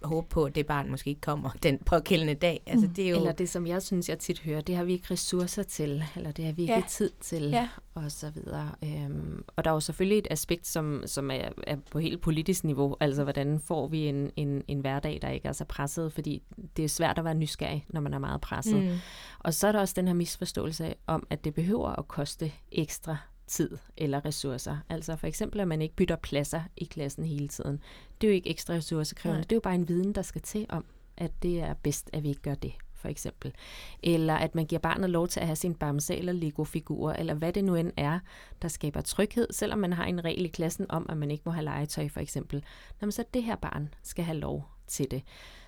håbe på, at det barn måske ikke kommer den pågældende dag. Altså, det er jo... Eller det, som jeg synes, jeg tit hører, det har vi ikke ressourcer til, eller det har vi ikke Ja. tid til, Ja. og så videre. Øhm, og der er jo selvfølgelig et aspekt, som, som er, er på helt politisk niveau, altså hvordan får vi en, en, en hverdag, der ikke er så presset, fordi det er svært at være nysgerrig, når man er meget presset. Mm. Og så er der også den her misforståelse om, at det behøver at koste ekstra tid eller ressourcer. Altså for eksempel, at man ikke bytter pladser i klassen hele tiden. Det er jo ikke ekstra ressourcekrævende. Nej. Det er jo bare en viden, der skal til om, at det er bedst, at vi ikke gør det, for eksempel. Eller at man giver barnet lov til at have sin bamse eller Lego-figurer, eller hvad det nu end er, der skaber tryghed, selvom man har en regel i klassen om, at man ikke må have legetøj, for eksempel. Jamen, så det her barn skal have lov til det.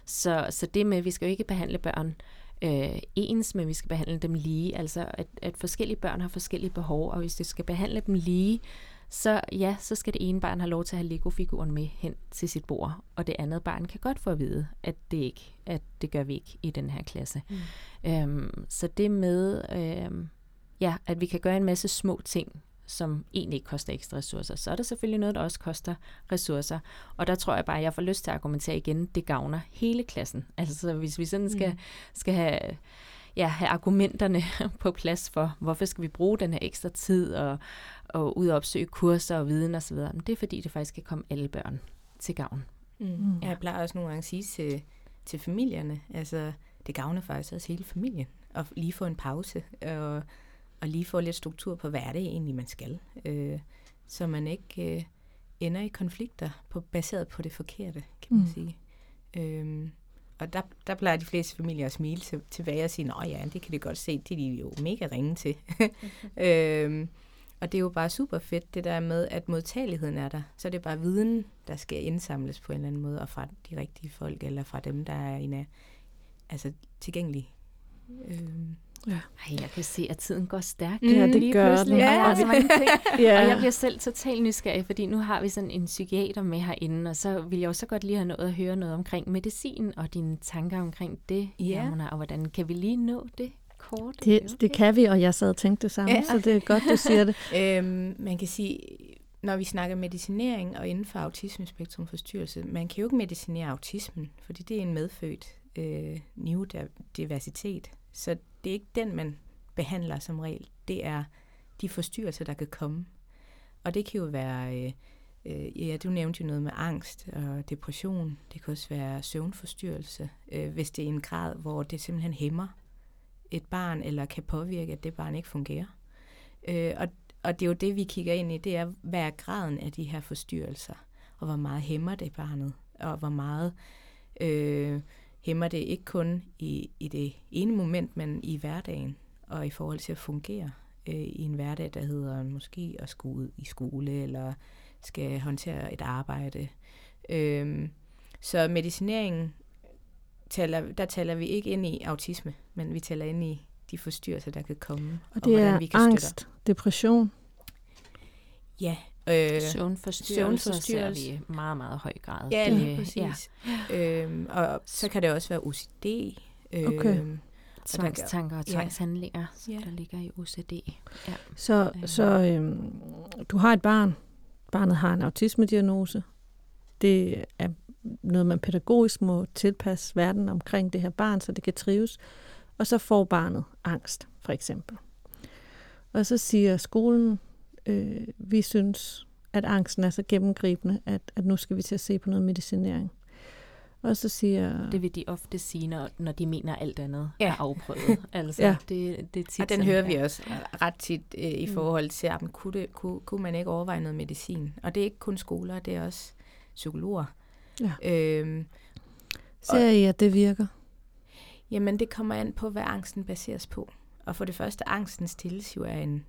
Så, så det med, at vi skal jo ikke behandle børn øh, ens, men vi skal behandle dem lige. Altså, at, at forskellige børn har forskellige behov, og hvis vi skal behandle dem lige, så ja, så skal det ene barn have lov til at have Lego-figuren med hen til sit bord, og det andet barn kan godt få at vide, at det ikke, at det gør vi ikke i den her klasse. Mm. Øhm, så det med, øhm, ja, at vi kan gøre en masse små ting, som egentlig ikke koster ekstra ressourcer. Så er der selvfølgelig noget, der også koster ressourcer. Og der tror jeg bare, at jeg får lyst til at argumentere igen, det gavner hele klassen. Altså hvis vi sådan skal, mm. skal have, ja, have argumenterne på plads for, hvorfor skal vi bruge den her ekstra tid og, og ud og opsøge kurser og viden osv., men det er fordi, det faktisk kan komme alle børn til gavn. Mm. Mm. Jeg plejer også nogle gange at sige til, til familierne, altså det gavner faktisk også hele familien, at lige få en pause, og, og lige få lidt struktur på, hvad er det egentlig, man skal, øh, så man ikke øh, ender i konflikter på, baseret på det forkerte, kan man mm. sige. Øhm, og der, der plejer de fleste familier at smile til, tilbage og sige, at ja, det kan de godt se, det er de jo mega ringe til. øhm, og det er jo bare super fedt, det der med, at modtageligheden er der. Så er det bare viden, der skal indsamles på en eller anden måde, og fra de rigtige folk, eller fra dem, der er en af, altså tilgængelige. Øhm. Ja. Ej, jeg kan se, at tiden går stærkt. Mm, ja, det lige gør pludselig. den. Ja, og, så mange ting. ja. og jeg bliver selv totalt nysgerrig, fordi nu har vi sådan en psykiater med herinde, og så vil jeg jo så godt lige have noget at høre noget omkring medicin, og dine tanker omkring det, Ja. Jamona, og hvordan kan vi lige nå det kort? Det, okay. det kan vi, og jeg sad og tænkte det samme, ja. så det er godt, du siger det. Øhm, man kan sige, når vi snakker medicinering og inden for autismespektrumforstyrrelse, man kan jo ikke medicinere autismen, fordi det er en medfødt øh, neurodiversitet. Så det er ikke den, man behandler som regel. Det er de forstyrrelser, der kan komme. Og det kan jo være, øh, øh, ja, du nævnte jo noget med angst og depression. Det kan også være søvnforstyrrelse, øh, hvis det er en grad, hvor det simpelthen hæmmer et barn, eller kan påvirke, at det barn ikke fungerer. Øh, og, og det er jo det, vi kigger ind i, det er, hvad er graden af de her forstyrrelser, og hvor meget hæmmer det barnet, og hvor meget øh, hæmmer det ikke kun i, i det ene moment, men i hverdagen, og i forhold til at fungere øh, i en hverdag, der hedder måske at skulle ud i skole, eller skal håndtere et arbejde. Øh, så medicineringen, taler, der taler vi ikke ind i autisme, men vi taler ind i de forstyrrelser, der kan komme, Og det hvordan er vi kan angst, støtte. depression. Ja, øh, Søvnforstyrrelser ser søvnforstyrrelse. vi i meget, meget høj grad. Ja, Det- lige præcis. Ja. Øhm, og så kan det også være OCD. Øh, Okay. Tvangstanker og Ja. tvangshandlinger, som Ja. der ligger i OCD. Ja. Så, Øh. så øhm, du har et barn. Barnet har en autismediagnose. Det er noget, man pædagogisk må tilpasse verden omkring det her barn, så det kan trives. Og så får barnet angst, for eksempel. Og så siger skolen, øh, vi synes, at angsten er så gennemgribende, at, at nu skal vi til at se på noget medicinering. Og så siger... Det vil de ofte sige, når, når de mener, at alt andet Ja. er afprøvet. Altså, Ja. det, det er tit Og den sådan, hører ja. vi også ret tit øh, i Mm. forhold til, at kunne, det, kunne, kunne man ikke overveje noget medicin? Og det er ikke kun skoler, det er også psykologer. Ja. Øhm, Ser I, at det virker? jamen, det kommer an på, hvad angsten baseres på. Og for det første, angsten stilles jo af en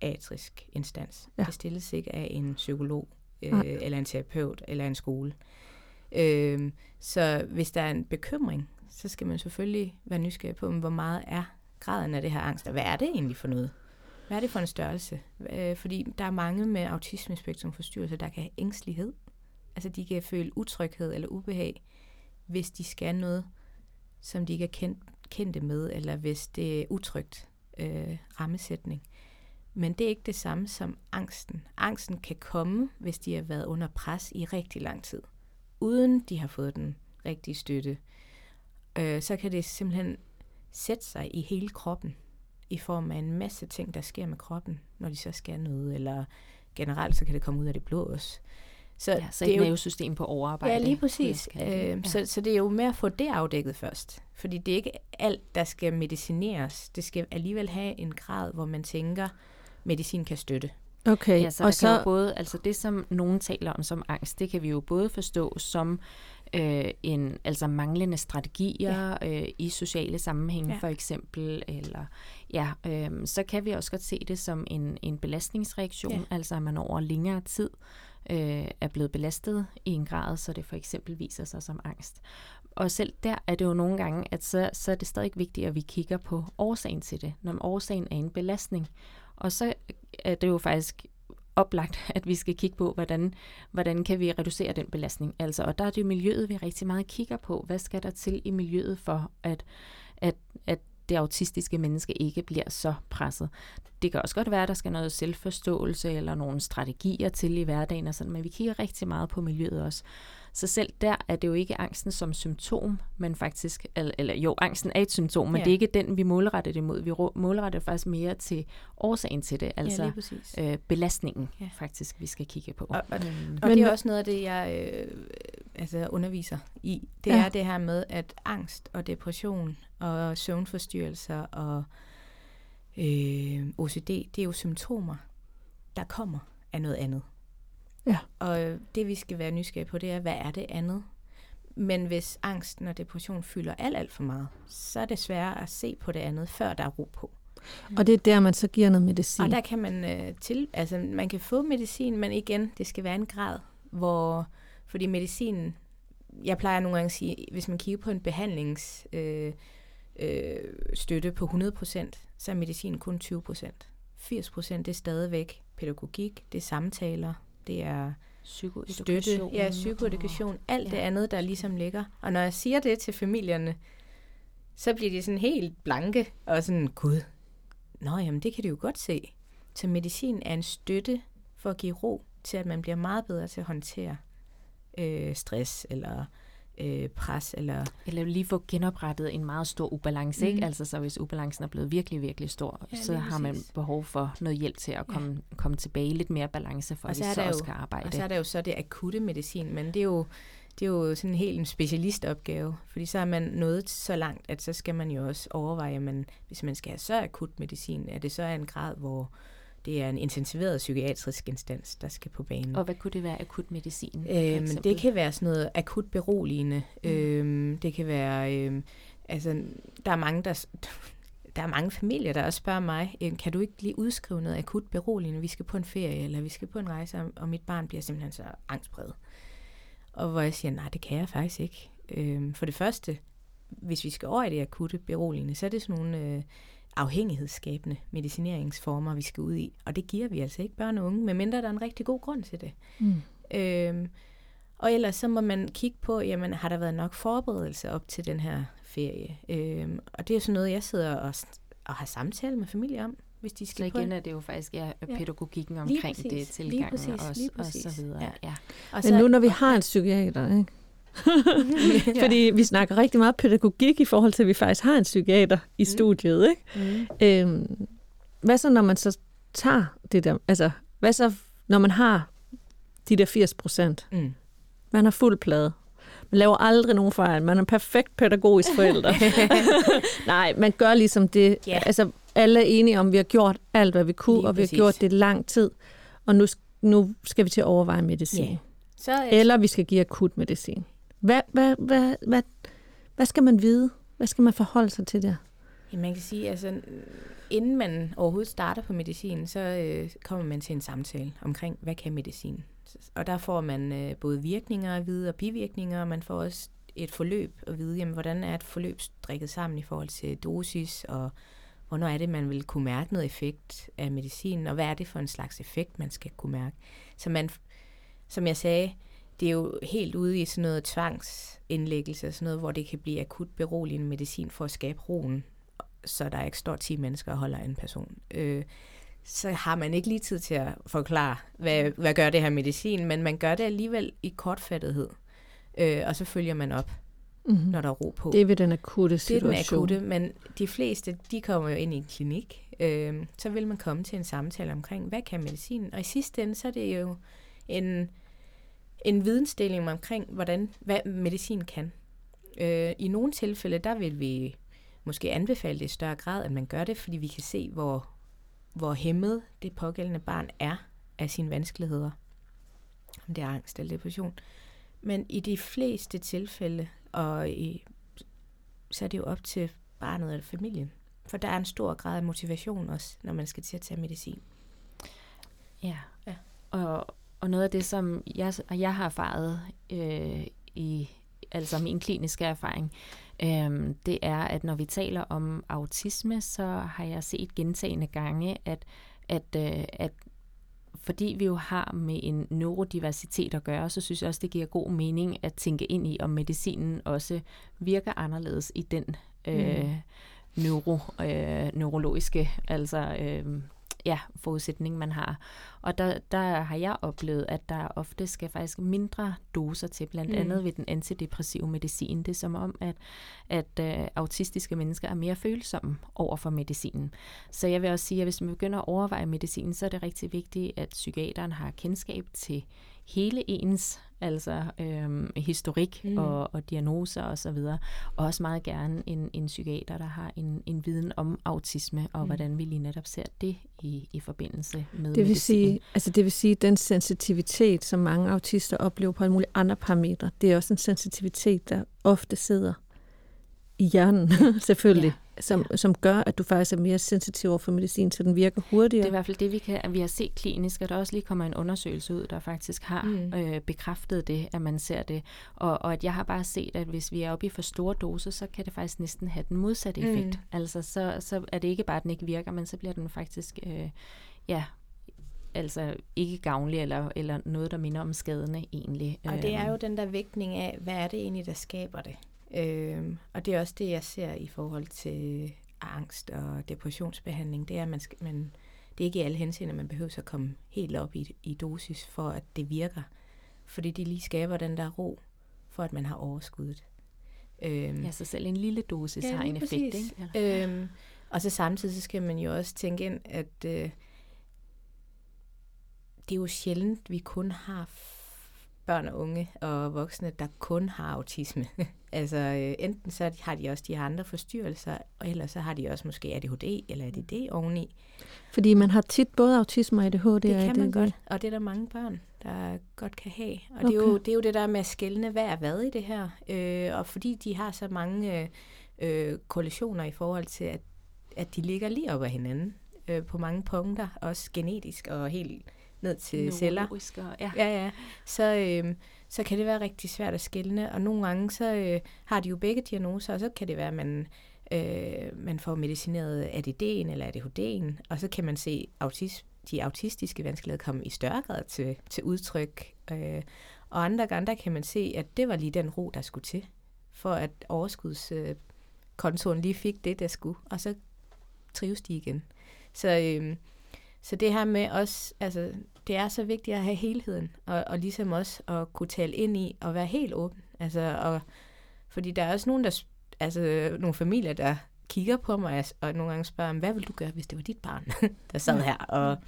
psykiatrisk instans. Ja. Det stilles ikke af en psykolog, øh, Nej. eller en terapeut, eller en skole. Øhm, så hvis der er en bekymring, så skal man selvfølgelig være nysgerrig på, hvor meget er graden af det her angst, og hvad er det egentlig for noget? Hvad er det for en størrelse? Øh, fordi der er mange med autismespektrum forstyrrelse, der kan have ængstelighed. Altså de kan føle utryghed eller ubehag, hvis de skal noget, som de ikke er kendt, kendte med, eller hvis det er utrygt øh, rammesætning. Men det er ikke det samme som angsten. Angsten kan komme, hvis de har været under pres i rigtig lang tid, uden de har fået den rigtige støtte, øh, så kan det simpelthen sætte sig i hele kroppen i form af en masse ting, der sker med kroppen, når de så skal noget, eller generelt så kan det komme ud af det blå også. Så, ja, så det er et nervesystem på overarbejde. Ja, lige præcis. Øh, ja. så, så det er jo med at få det afdækket først. Fordi det er ikke alt, der skal medicineres. Det skal alligevel have en grad, hvor man tænker, medicin kan støtte. Okay, ja, så og så... både, altså det, som nogen taler om som angst, det kan vi jo både forstå som øh, en, altså manglende strategier ja. øh, i sociale sammenhænge ja. for eksempel, eller ja, øh, så kan vi også godt se det som en, en belastningsreaktion, ja. altså at man over længere tid øh, er blevet belastet i en grad, så det for eksempel viser sig som angst. Og selv der er det jo nogle gange, at så, så er det stadig vigtigt, at vi kigger på årsagen til det, når årsagen er en belastning. Og så er det jo faktisk oplagt, at vi skal kigge på, hvordan, hvordan kan vi reducere den belastning. Altså, og der er det jo miljøet, vi rigtig meget kigger på. Hvad skal der til i miljøet for, at, at, at det autistiske menneske ikke bliver så presset. Det kan også godt være, at der skal noget selvforståelse eller nogle strategier til i hverdagen, og sådan, men vi kigger rigtig meget på miljøet også. Så selv der er det jo ikke angsten som symptom, men faktisk, eller, eller jo, angsten er et symptom, men ja. det er ikke den, vi målretter det mod. Vi målretter det faktisk mere til årsagen til det, altså ja, øh, belastningen ja. faktisk, vi skal kigge på. Og, og, mm. og det er også noget af det, jeg øh, altså underviser i. Det ja. er det her med, at angst og depression og søvnforstyrrelser og øh, OCD, det er jo symptomer, der kommer af noget andet. Ja. Og det vi skal være nysgerrige på, det er, hvad er det andet? Men hvis angsten og depression fylder alt, alt for meget, så er det sværere at se på det andet, før der er ro på. Og det er der, man så giver noget medicin. Og der kan man øh, til, altså man kan få medicin, men igen, det skal være en grad, hvor, fordi medicinen, jeg plejer nogle gange at sige, hvis man kigger på en behandlingsstøtte øh, øh, støtte på 100%, så er medicin kun 20%. 80% det er stadigvæk pædagogik, det er samtaler, det er støtte, ja, psykoedukation, alt ja. det andet, der ligesom ligger. Og når jeg siger det til familierne, så bliver de sådan helt blanke og sådan, gud, nå jamen det kan du jo godt se. Så medicin er en støtte for at give ro til, at man bliver meget bedre til at håndtere øh, stress eller øh, pres. Eller eller lige få genoprettet en meget stor ubalance. Mm. Ikke? Altså så hvis ubalancen er blevet virkelig, virkelig stor, ja, så har man behov for noget hjælp til at komme, ja. komme tilbage i lidt mere balance, for og at vi så, så også skal arbejde. Og så er der jo så det akutte medicin, men det er jo, det er jo sådan helt en specialistopgave, fordi så er man nået så langt, at så skal man jo også overveje, men hvis man skal have så akut medicin, er det så en grad, hvor det er en intensiveret psykiatrisk instans, der skal på banen. Og hvad kunne det være akut medicin? Øhm, det kan være sådan noget akut beroligende. Mm. Øhm, det kan være, øhm, altså, der er mange, der, der er mange familier, der også spørger mig, øhm, kan du ikke lige udskrive noget akut beroligende? Vi skal på en ferie, eller vi skal på en rejse, og mit barn bliver simpelthen så angstpræget. Og hvor jeg siger, nej, det kan jeg faktisk ikke. Øhm, for det første, hvis vi skal over i det akutte beroligende, så er det sådan nogle... Øh, afhængighedsskabende medicineringsformer, vi skal ud i. Og det giver vi altså ikke børn og unge, medmindre der er en rigtig god grund til det. Mm. Øhm, og ellers så må man kigge på, jamen har der været nok forberedelse op til den her ferie? Øhm, og det er sådan noget, jeg sidder og, og har samtale med familie om, hvis de skal Så igen er det jo faktisk ja, pædagogikken omkring det, tilgangen og, og så videre. Ja. Ja. Og så, Men nu når vi har en psykiater, ikke? Fordi vi snakker rigtig meget pædagogik i forhold til, at vi faktisk har en psykiater i mm. studiet. Ikke? Mm. Øhm, hvad så, når man så tager det der? Altså, hvad så, når man har de der 80 procent? Mm. Man har fuld plade. Man laver aldrig nogen fejl. Man er perfekt pædagogisk forælder. Nej, man gør ligesom det. Yeah. Altså, alle er enige om, at vi har gjort alt, hvad vi kunne, Lige og vi præcis. har gjort det lang tid. Og nu, nu skal vi til at overveje medicin. Yeah. Så, Eller vi skal give akut medicin. Hvad, hvad, hvad, hvad, hvad skal man vide? Hvad skal man forholde sig til der? Ja, man kan sige, altså inden man overhovedet starter på medicin, så øh, kommer man til en samtale omkring, hvad kan medicin? Og der får man øh, både virkninger at vide og bivirkninger, og man får også et forløb at vide, jamen, hvordan er et forløb strikket sammen i forhold til dosis, og hvornår er det, man vil kunne mærke noget effekt af medicinen, og hvad er det for en slags effekt, man skal kunne mærke. Så man, som jeg sagde, det er jo helt ude i sådan noget tvangsindlæggelse, sådan noget, hvor det kan blive akut beroligende medicin for at skabe roen, så der ikke står 10 mennesker og holder en person. Øh, så har man ikke lige tid til at forklare, hvad, hvad gør det her medicin, men man gør det alligevel i kortfattethed. Øh, og så følger man op mm-hmm. når der er ro på. Det er ved den akutte situation. Det er den akutte, men de fleste, de kommer jo ind i en klinik. Øh, så vil man komme til en samtale omkring, hvad kan medicinen? Og i sidste ende, så er det jo en, en vidensdeling omkring, hvordan, hvad medicin kan. Øh, I nogle tilfælde, der vil vi måske anbefale det i større grad, at man gør det, fordi vi kan se, hvor, hvor hæmmet det pågældende barn er af sine vanskeligheder. Om det er angst eller depression. Men i de fleste tilfælde, og i, så er det jo op til barnet eller familien. For der er en stor grad af motivation også, når man skal til at tage medicin. Ja, ja. Og, og noget af det, som jeg, jeg har erfaret øh, i altså min kliniske erfaring, øh, det er, at når vi taler om autisme, så har jeg set gentagende gange, at, at, øh, at fordi vi jo har med en neurodiversitet at gøre, så synes jeg også, det giver god mening at tænke ind i, om medicinen også virker anderledes i den øh, mm. neuro, øh, neurologiske, altså øh, ja, forudsætning, man har. Og der, der har jeg oplevet, at der ofte skal faktisk mindre doser til, blandt mm. andet ved den antidepressive medicin. Det er som om, at, at uh, autistiske mennesker er mere følsomme over for medicinen. Så jeg vil også sige, at hvis man begynder at overveje medicinen, så er det rigtig vigtigt, at psykiateren har kendskab til hele ens altså øhm, historik mm. og, og diagnoser osv. Og, så videre. og også meget gerne en, en psykiater, der har en, en viden om autisme, og mm. hvordan vi lige netop ser det i, i forbindelse med det vil sige, altså det vil sige, den sensitivitet, som mange autister oplever på alle mulige andre parametre, det er også en sensitivitet, der ofte sidder i hjernen, selvfølgelig. Ja som, ja. som gør, at du faktisk er mere sensitiv over for medicin, så den virker hurtigere. Det er i hvert fald det, vi, kan, vi har set klinisk, og der også lige kommer en undersøgelse ud, der faktisk har mm. øh, bekræftet det, at man ser det. Og, og at jeg har bare set, at hvis vi er oppe i for store doser, så kan det faktisk næsten have den modsatte effekt. Mm. Altså, så, så er det ikke bare, at den ikke virker, men så bliver den faktisk, øh, ja, altså ikke gavnlig eller, eller noget, der minder om skadene egentlig. Og det er øhm. jo den der vægtning af, hvad er det egentlig, der skaber det? Øh, og det er også det, jeg ser i forhold til angst og depressionsbehandling. Det er, at man, skal, man, det er ikke i alle henseender, man behøver at komme helt op i, i dosis, for at det virker. Fordi det lige skaber den der ro, for at man har overskuddet. Øhm, ja, så selv en lille dosis ja, har en effekt, ikke? Eller? Øhm, og så samtidig så skal man jo også tænke ind, at øh, det er jo sjældent, vi kun har børn og unge og voksne, der kun har autisme. altså øh, enten så har de også de andre forstyrrelser, og ellers så har de også måske ADHD eller ADD oveni. Fordi man har tit både autisme og ADHD. Det kan man godt, og det er der mange børn, der godt kan have. Og okay. det, er jo, det er jo det der med at skælne, hvad er hvad i det her. Øh, og fordi de har så mange øh, koalitioner i forhold til, at, at de ligger lige op ad hinanden øh, på mange punkter, også genetisk og helt ned til celler. Og, ja. ja, ja. Så, øh, så kan det være rigtig svært at skille. Og nogle gange så øh, har de jo begge diagnoser, og så kan det være, at man, øh, man får medicineret ADD'en eller ADHD'en, og så kan man se autisme de autistiske vanskeligheder komme i større grad til, til udtryk. Øh, og andre gange, der kan man se, at det var lige den ro, der skulle til, for at overskudskontoren øh, lige fik det, der skulle, og så trives de igen. Så, øh, så det her med også, altså det er så vigtigt at have helheden, og, og ligesom også at kunne tale ind i, og være helt åben. Altså, og, fordi der er også nogen, der, altså nogle familier, der kigger på mig, og nogle gange spørger, hvad vil du gøre, hvis det var dit barn, der sad her? Og,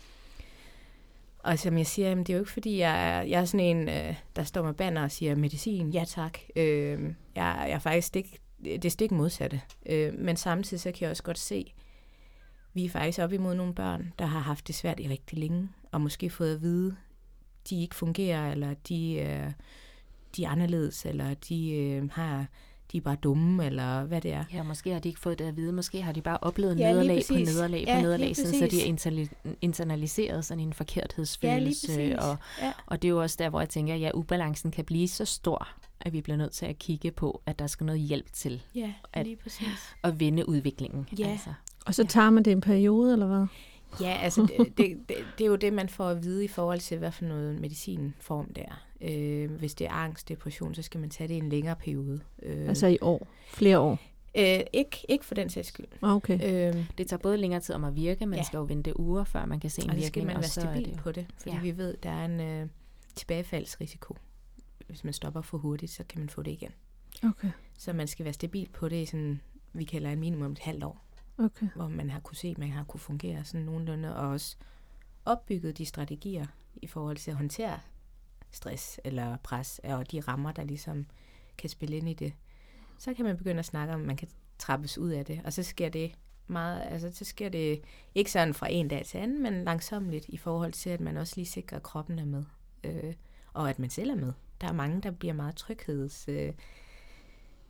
og som jeg siger, jamen, det er jo ikke fordi, jeg er, jeg er sådan en, øh, der står med banner og siger, medicin, ja tak. Øh, jeg, jeg er faktisk stik, det er stik modsatte. Øh, men samtidig så kan jeg også godt se, vi er faktisk op imod nogle børn, der har haft det svært i rigtig længe, og måske fået at vide, de ikke fungerer, eller de, øh, de er anderledes, eller de øh, har de er bare dumme, eller hvad det er. Ja, måske har de ikke fået det at vide. Måske har de bare oplevet ja, nederlag på nederlag ja, på nederlag, sådan, så de er internaliseret sådan en forkerthedsfølelse. Ja, og, ja. og det er jo også der, hvor jeg tænker, at ja, ubalancen kan blive så stor, at vi bliver nødt til at kigge på, at der skal noget hjælp til ja, at, lige præcis. at vende udviklingen. Ja. Altså. Og så tager man det en periode, eller hvad? Ja, altså det, det, det, det er jo det, man får at vide i forhold til, hvad for noget medicinform det er. Øh, hvis det er angst, depression, så skal man tage det i en længere periode. Øh, altså i år? Flere år? Øh, ikke, ikke for den sags skyld. Ah, okay. Øh, det tager både længere tid om at virke, man ja. skal jo vente uger, før man kan se en og virkning. Og skal man være stabil det på det, fordi ja. vi ved, der er en øh, tilbagefaldsrisiko. Hvis man stopper for hurtigt, så kan man få det igen. Okay. Så man skal være stabil på det i sådan, vi kalder en minimum et halvt år, Okay. hvor man har kunne se, at man har kunne fungere sådan nogenlunde, og også opbygget de strategier i forhold til at håndtere stress eller pres, og de rammer, der ligesom kan spille ind i det. Så kan man begynde at snakke om, at man kan trappes ud af det, og så sker det meget, altså så sker det ikke sådan fra en dag til anden, men langsomt i forhold til, at man også lige sikrer, at kroppen er med, øh, og at man selv er med. Der er mange, der bliver meget trygheds... Øh,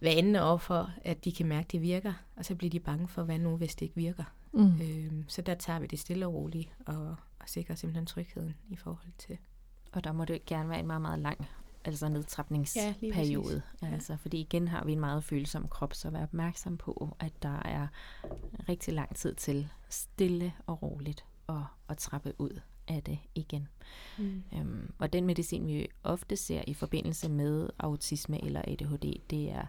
vanende over for, at de kan mærke, at det virker, og så bliver de bange for, hvad nu, hvis det ikke virker. Mm. Øh, så der tager vi det stille og roligt, og, og sikrer simpelthen trygheden i forhold til. Og der må det gerne være en meget, meget lang altså nedtrapningsperiode. Ja. altså, fordi igen har vi en meget følsom krop, så vær opmærksom på, at der er rigtig lang tid til stille og roligt at, at trappe ud af det igen. Mm. Øhm, og den medicin, vi ofte ser i forbindelse med autisme eller ADHD, det er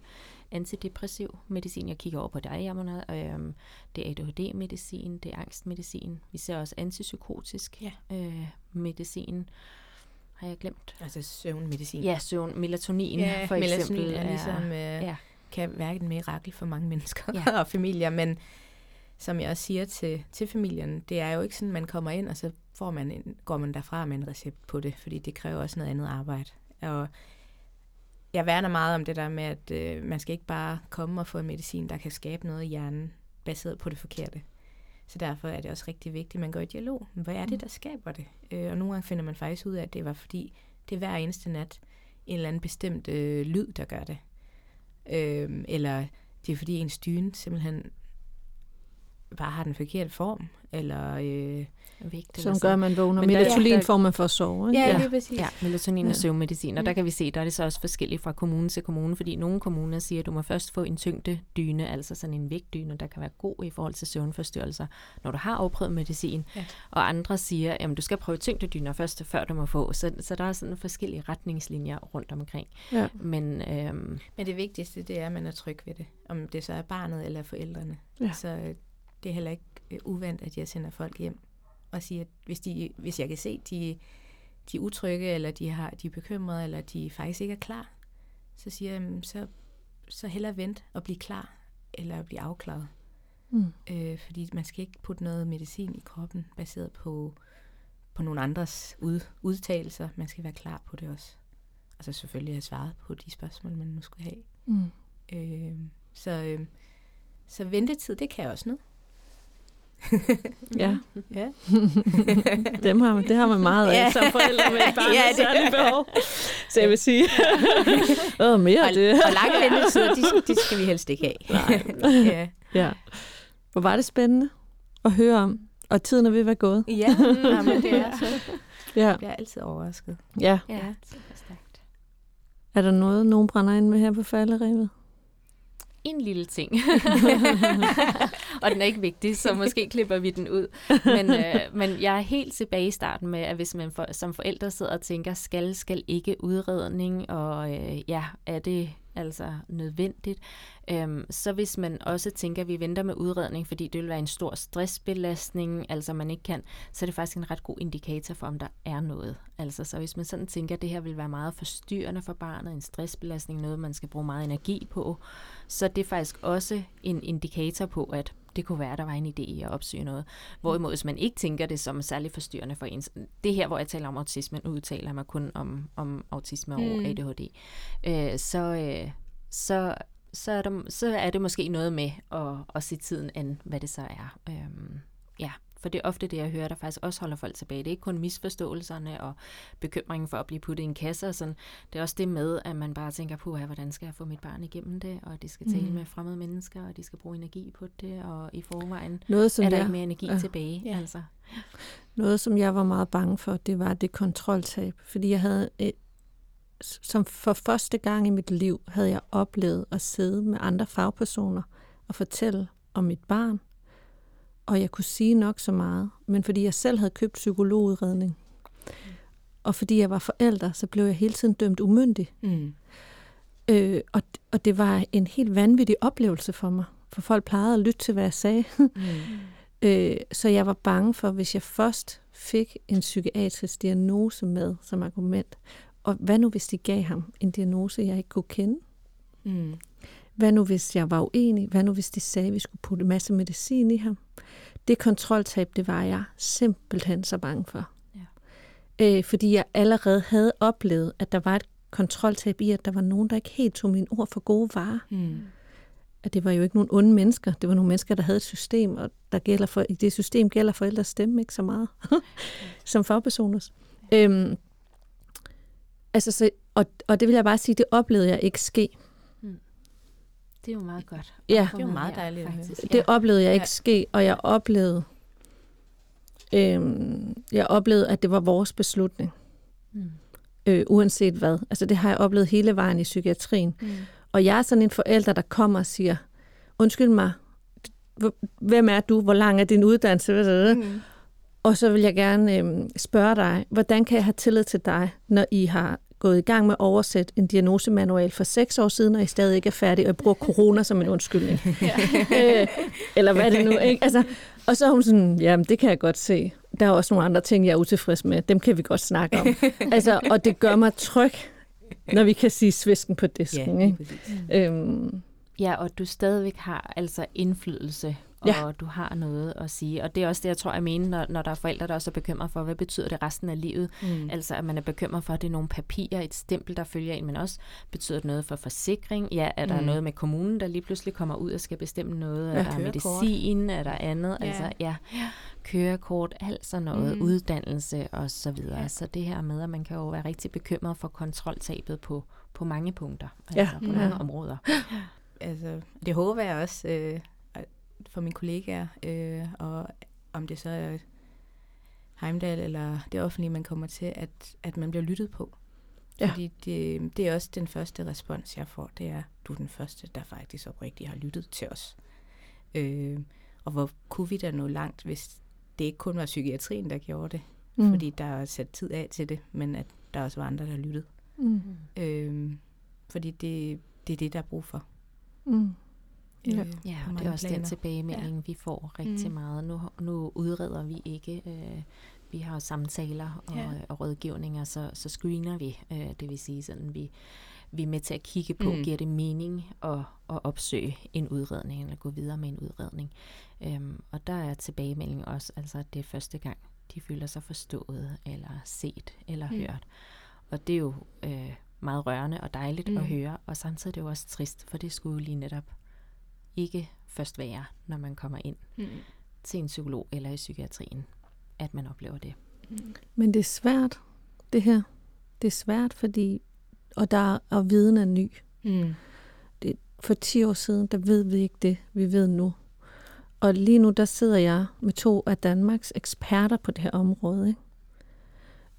antidepressiv medicin. Jeg kigger over på dig, Jamona. Øhm, det er ADHD-medicin, det er angstmedicin. Vi ser også antipsykotisk Ja. øh, medicin. Har jeg glemt? Altså søvnmedicin. Ja, søvn, melatonin ja for melatonin eksempel. er ligesom, øh, ja. kan være et mirakel for mange mennesker Ja. og familier, men som jeg også siger til, til familien, det er jo ikke sådan, man kommer ind, og så får man en, går man derfra med en recept på det, fordi det kræver også noget andet arbejde. Og jeg værner meget om det der med, at øh, man skal ikke bare komme og få en medicin, der kan skabe noget i hjernen, baseret på det forkerte. Så derfor er det også rigtig vigtigt, at man går i dialog. Hvad er det, der skaber det? Øh, og nogle gange finder man faktisk ud af, at det var fordi, det er hver eneste nat en eller anden bestemt øh, lyd, der gør det. Øh, eller det er fordi ens dyne simpelthen bare har den forkerte form, eller... Øh, Vigtigt. Som gør, at man vågner. Men Melatonin der- får man for at sove. Ikke? ja, lige præcis. Ja, melatonin og Ja. søvnmedicin. Og der Mm. kan vi se, der er det så også forskelligt fra kommune til kommune, fordi nogle kommuner siger, at du må først få en tyngdedyne, altså sådan en vægtdyne, der kan være god i forhold til søvnforstyrrelser, når du har afprøvet medicin. Ja. Og andre siger, at du skal prøve tyngdedyner først, før du må få. Så, så der er sådan forskellige retningslinjer rundt omkring. Ja. Men øhm, Men det vigtigste, det er, at man er tryg ved det. Om det så er barnet eller forældrene. Ja. Så øh, det er heller ikke øh, uvandt, at jeg sender folk hjem og siger, at hvis, de, hvis jeg kan se, at de, de er utrygge, eller de, har, de er bekymrede, eller de faktisk ikke er klar, så siger jeg, "Jamen, så, så hellere vent og blive klar, eller blive afklaret. Mm. Øh, fordi man skal ikke putte noget medicin i kroppen, baseret på, på nogle andres ud, udtalelser. Man skal være klar på det også. Og så selvfølgelig have svaret på de spørgsmål, man nu skulle have. Mm. Øh, så, øh, så ventetid, det kan også noget. Ja, Ja. Dem har, man- det har man meget af Ja. som forældre med et barn Ja, med det- særlige behov. Så jeg vil sige, Åh, mere af og, det. og lange ventetider, de, de skal vi helst ikke have. Nej. ja. Ja. Hvor var det spændende at høre om. Og tiden er ved at være gået. ja, men det er så. Ja. Jeg bliver altid overrasket. ja. ja, Ja. super stærkt. Er der noget, nogen brænder ind med her på falderevet? En lille ting. og den er ikke vigtig, så måske klipper vi den ud. Men, øh, men jeg er helt tilbage i starten med, at hvis man for, som forældre sidder og tænker, skal, skal ikke udredning, og øh, ja, er det altså nødvendigt, øhm, så hvis man også tænker, at vi venter med udredning, fordi det vil være en stor stressbelastning, altså man ikke kan, så er det faktisk en ret god indikator for, om der er noget. Altså, så hvis man sådan tænker, at det her vil være meget forstyrrende for barnet, en stressbelastning, noget man skal bruge meget energi på, så det er faktisk også en indikator på, at det kunne være, at der var en idé i at opsøge noget. Hvorimod, hvis man ikke tænker det som særlig forstyrrende for ens... Det her, hvor jeg taler om autisme, udtaler mig kun om, om autisme og Mm. ADHD, øh, så, øh, så, så, er der, så er det måske noget med at, at se tiden an, hvad det så er. Øhm, ja, for det er ofte det, jeg hører, der faktisk også holder folk tilbage. Det er ikke kun misforståelserne og bekymringen for at blive puttet i en kasse og sådan. Det er også det med, at man bare tænker på, hvordan skal jeg få mit barn igennem det, og de skal tale Mm. med fremmede mennesker, og de skal bruge energi på det, og i forvejen Noget, som er der jeg, ikke mere energi ja. tilbage. Ja. Altså. Noget, som jeg var meget bange for, det var det kontroltab. Fordi jeg havde, et, som for første gang i mit liv, havde jeg oplevet at sidde med andre fagpersoner og fortælle om mit barn. Og jeg kunne sige nok så meget, men fordi jeg selv havde købt psykologudredning, og fordi jeg var forælder, så blev jeg hele tiden dømt umyndig. Mm. Øh, og, og det var en helt vanvittig oplevelse for mig, for folk plejede at lytte til, hvad jeg sagde. Mm. Øh, så jeg var bange for, hvis jeg først fik en psykiatrisk diagnose med som argument, og hvad nu hvis de gav ham en diagnose, jeg ikke kunne kende? Mm. Hvad nu, hvis jeg var uenig? Hvad nu, hvis de sagde, at vi skulle putte en masse medicin i ham? Det kontroltab, det var jeg simpelthen så bange for. Ja. Øh, fordi jeg allerede havde oplevet, at der var et kontroltab i, at der var nogen, der ikke helt tog mine ord for gode varer. Mm. At det var jo ikke nogen onde mennesker. Det var nogle mennesker, der havde et system, og der gælder for, i det system gælder forældres stemme ikke så meget, som fagpersoners. Øhm, altså, så, og, og det vil jeg bare sige, det oplevede jeg ikke ske. Det er jo meget godt. Ja. Det er jo meget dejligt faktisk. Det oplevede jeg ikke Ja. ske, og jeg oplevede, øhm, jeg oplevede, at det var vores beslutning, Mm. øh, uanset hvad. Altså det har jeg oplevet hele vejen i psykiatrien. Mm. Og jeg er sådan en forælder, der kommer og siger, undskyld mig, hvem er du? Hvor lang er din uddannelse? Mm. Og så vil jeg gerne øhm, spørge dig, hvordan kan jeg have tillid til dig, når I har gået i gang med at oversætte en diagnosemanual for seks år siden, og I stadig ikke er færdig, og I bruger corona som en undskyldning. øh, eller hvad er det nu, ikke? Altså, og så er hun sådan, jamen det kan jeg godt se. Der er også nogle andre ting, jeg er utilfreds med. Dem kan vi godt snakke om. altså, og det gør mig tryg, når vi kan sige svisken på Ja, disken. lige ikke? præcis. Øhm, Ja, og du stadigvæk har altså indflydelse, og Ja. du har noget at sige. Og det er også det, jeg tror, jeg mener, når, når der er forældre, der også er bekymret for, hvad betyder det resten af livet? Mm. Altså, at man er bekymret for, at det er nogle papirer, et stempel, der følger ind, men også betyder det noget for forsikring? Ja, er der Mm. noget med kommunen, der lige pludselig kommer ud og skal bestemme noget? Ja. Er der Kørekort. medicin? Er der andet? Ja. Altså, ja, kørekort, alt sådan noget, Mm. uddannelse og så videre. Ja. Så det her med, at man kan jo være rigtig bekymret for kontroltabet på, på mange punkter, Ja. altså på mange Ja. områder. altså, det håber jeg også øh, for mine kollegaer, øh, og om det så er Heimdal eller det offentlige, man kommer til, at, at man bliver lyttet på. Ja. Fordi det, det er også den første respons, jeg får, det er, du er den første, der faktisk oprigtigt har lyttet til os. Øh, og hvor kunne vi da nå langt, hvis det ikke kun var psykiatrien, der gjorde det, mm, fordi der er sat tid af til det, men at der også var andre, der lyttede. mm, Øh, fordi det, det er det, der er brug for. mm. Ja. Øh, Ja, og det er også den planer. tilbagemelding, ja. vi får rigtig Mm. meget. Nu, nu udreder vi ikke. Øh, vi har samtaler og, Ja. ja. og rådgivninger, så, så screener vi. Øh, det vil sige, sådan vi, vi er med til at kigge på, Mm. giver det mening at, at opsøge en udredning, eller gå videre med en udredning. Øhm, og der er tilbagemelding også, altså at det er første gang, de føler sig forstået, eller set, eller Mm. hørt. Og det er jo øh, meget rørende og dejligt mm. at høre, og samtidig er det jo også trist, for det skulle jo lige netop ikke først være, når man kommer ind Mm. til en psykolog eller i psykiatrien, at man oplever det. Men det er svært, det her. Det er svært, fordi... Og, der, og viden er ny. Mm. For 10 år siden, der ved vi ikke det, vi ved nu. Og lige nu, der sidder jeg med to af Danmarks eksperter på det her område.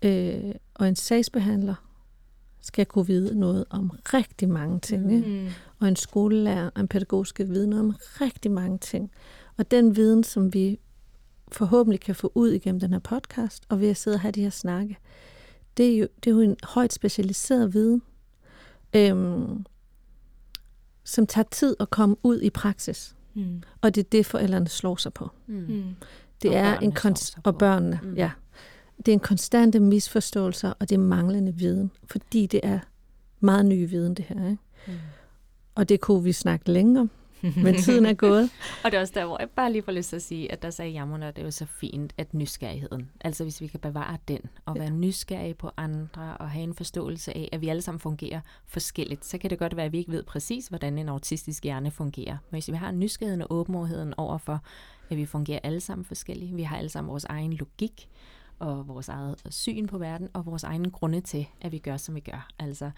Ikke? Øh, og en sagsbehandler skal kunne vide noget om rigtig mange ting. Ikke? Mm. og en skolelærer og en pædagog skal vide noget om rigtig mange ting. Og den viden, som vi forhåbentlig kan få ud igennem den her podcast, og ved at sidde og have de her snakke, det er jo, det er jo en højt specialiseret viden, øhm, som tager tid at komme ud i praksis. Mm. Og det er det, forældrene slår sig på. Mm. Mm. Det Og er en konst- og børnene. Mm. ja. Det er en konstante misforståelser, og det er manglende viden, fordi det er meget ny viden, det her. Ikke? Mm. Og det kunne vi snakke længe om, men tiden er gået. Og det er også der, hvor jeg bare lige får lyst til at sige, at der sagde jammerne, at det er jo så fint, at nysgerrigheden, altså hvis vi kan bevare den, og være nysgerrige på andre, og have en forståelse af, at vi alle sammen fungerer forskelligt, så kan det godt være, at vi ikke ved præcis, hvordan en autistisk hjerne fungerer. Men hvis vi har nysgerrigheden og åbenheden over for, at vi fungerer alle sammen forskelligt, vi har alle sammen vores egen logik, og vores eget syn på verden, og vores egne grunde til, at vi gør, som vi gør. Altså,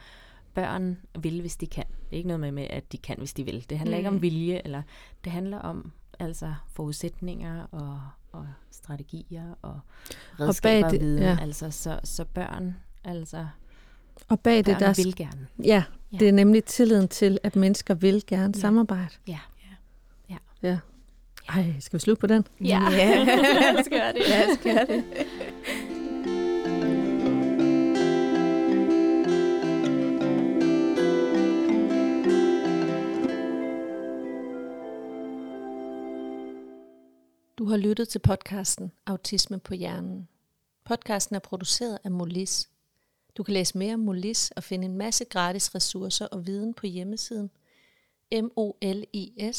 børn vil, hvis de kan. Det er ikke noget med, at de kan, hvis de vil. Det handler mm. ikke Mm. om vilje, eller det handler om altså forudsætninger og, og strategier og redskaber og, det- viden. ja. Altså, så, så børn, altså, Og bag det, der vil gerne. Ja, Ja. det er nemlig tilliden til, at mennesker vil gerne Ja. samarbejde. Ja. Ja. Ej, skal vi slutte på den? Ja, Ja. lad os gøre det. Lad os gøre det. Har lyttet til podcasten Autisme på hjernen. Podcasten er produceret af Molis. Du kan læse mere om Molis og finde en masse gratis ressourcer og viden på hjemmesiden molis.dk.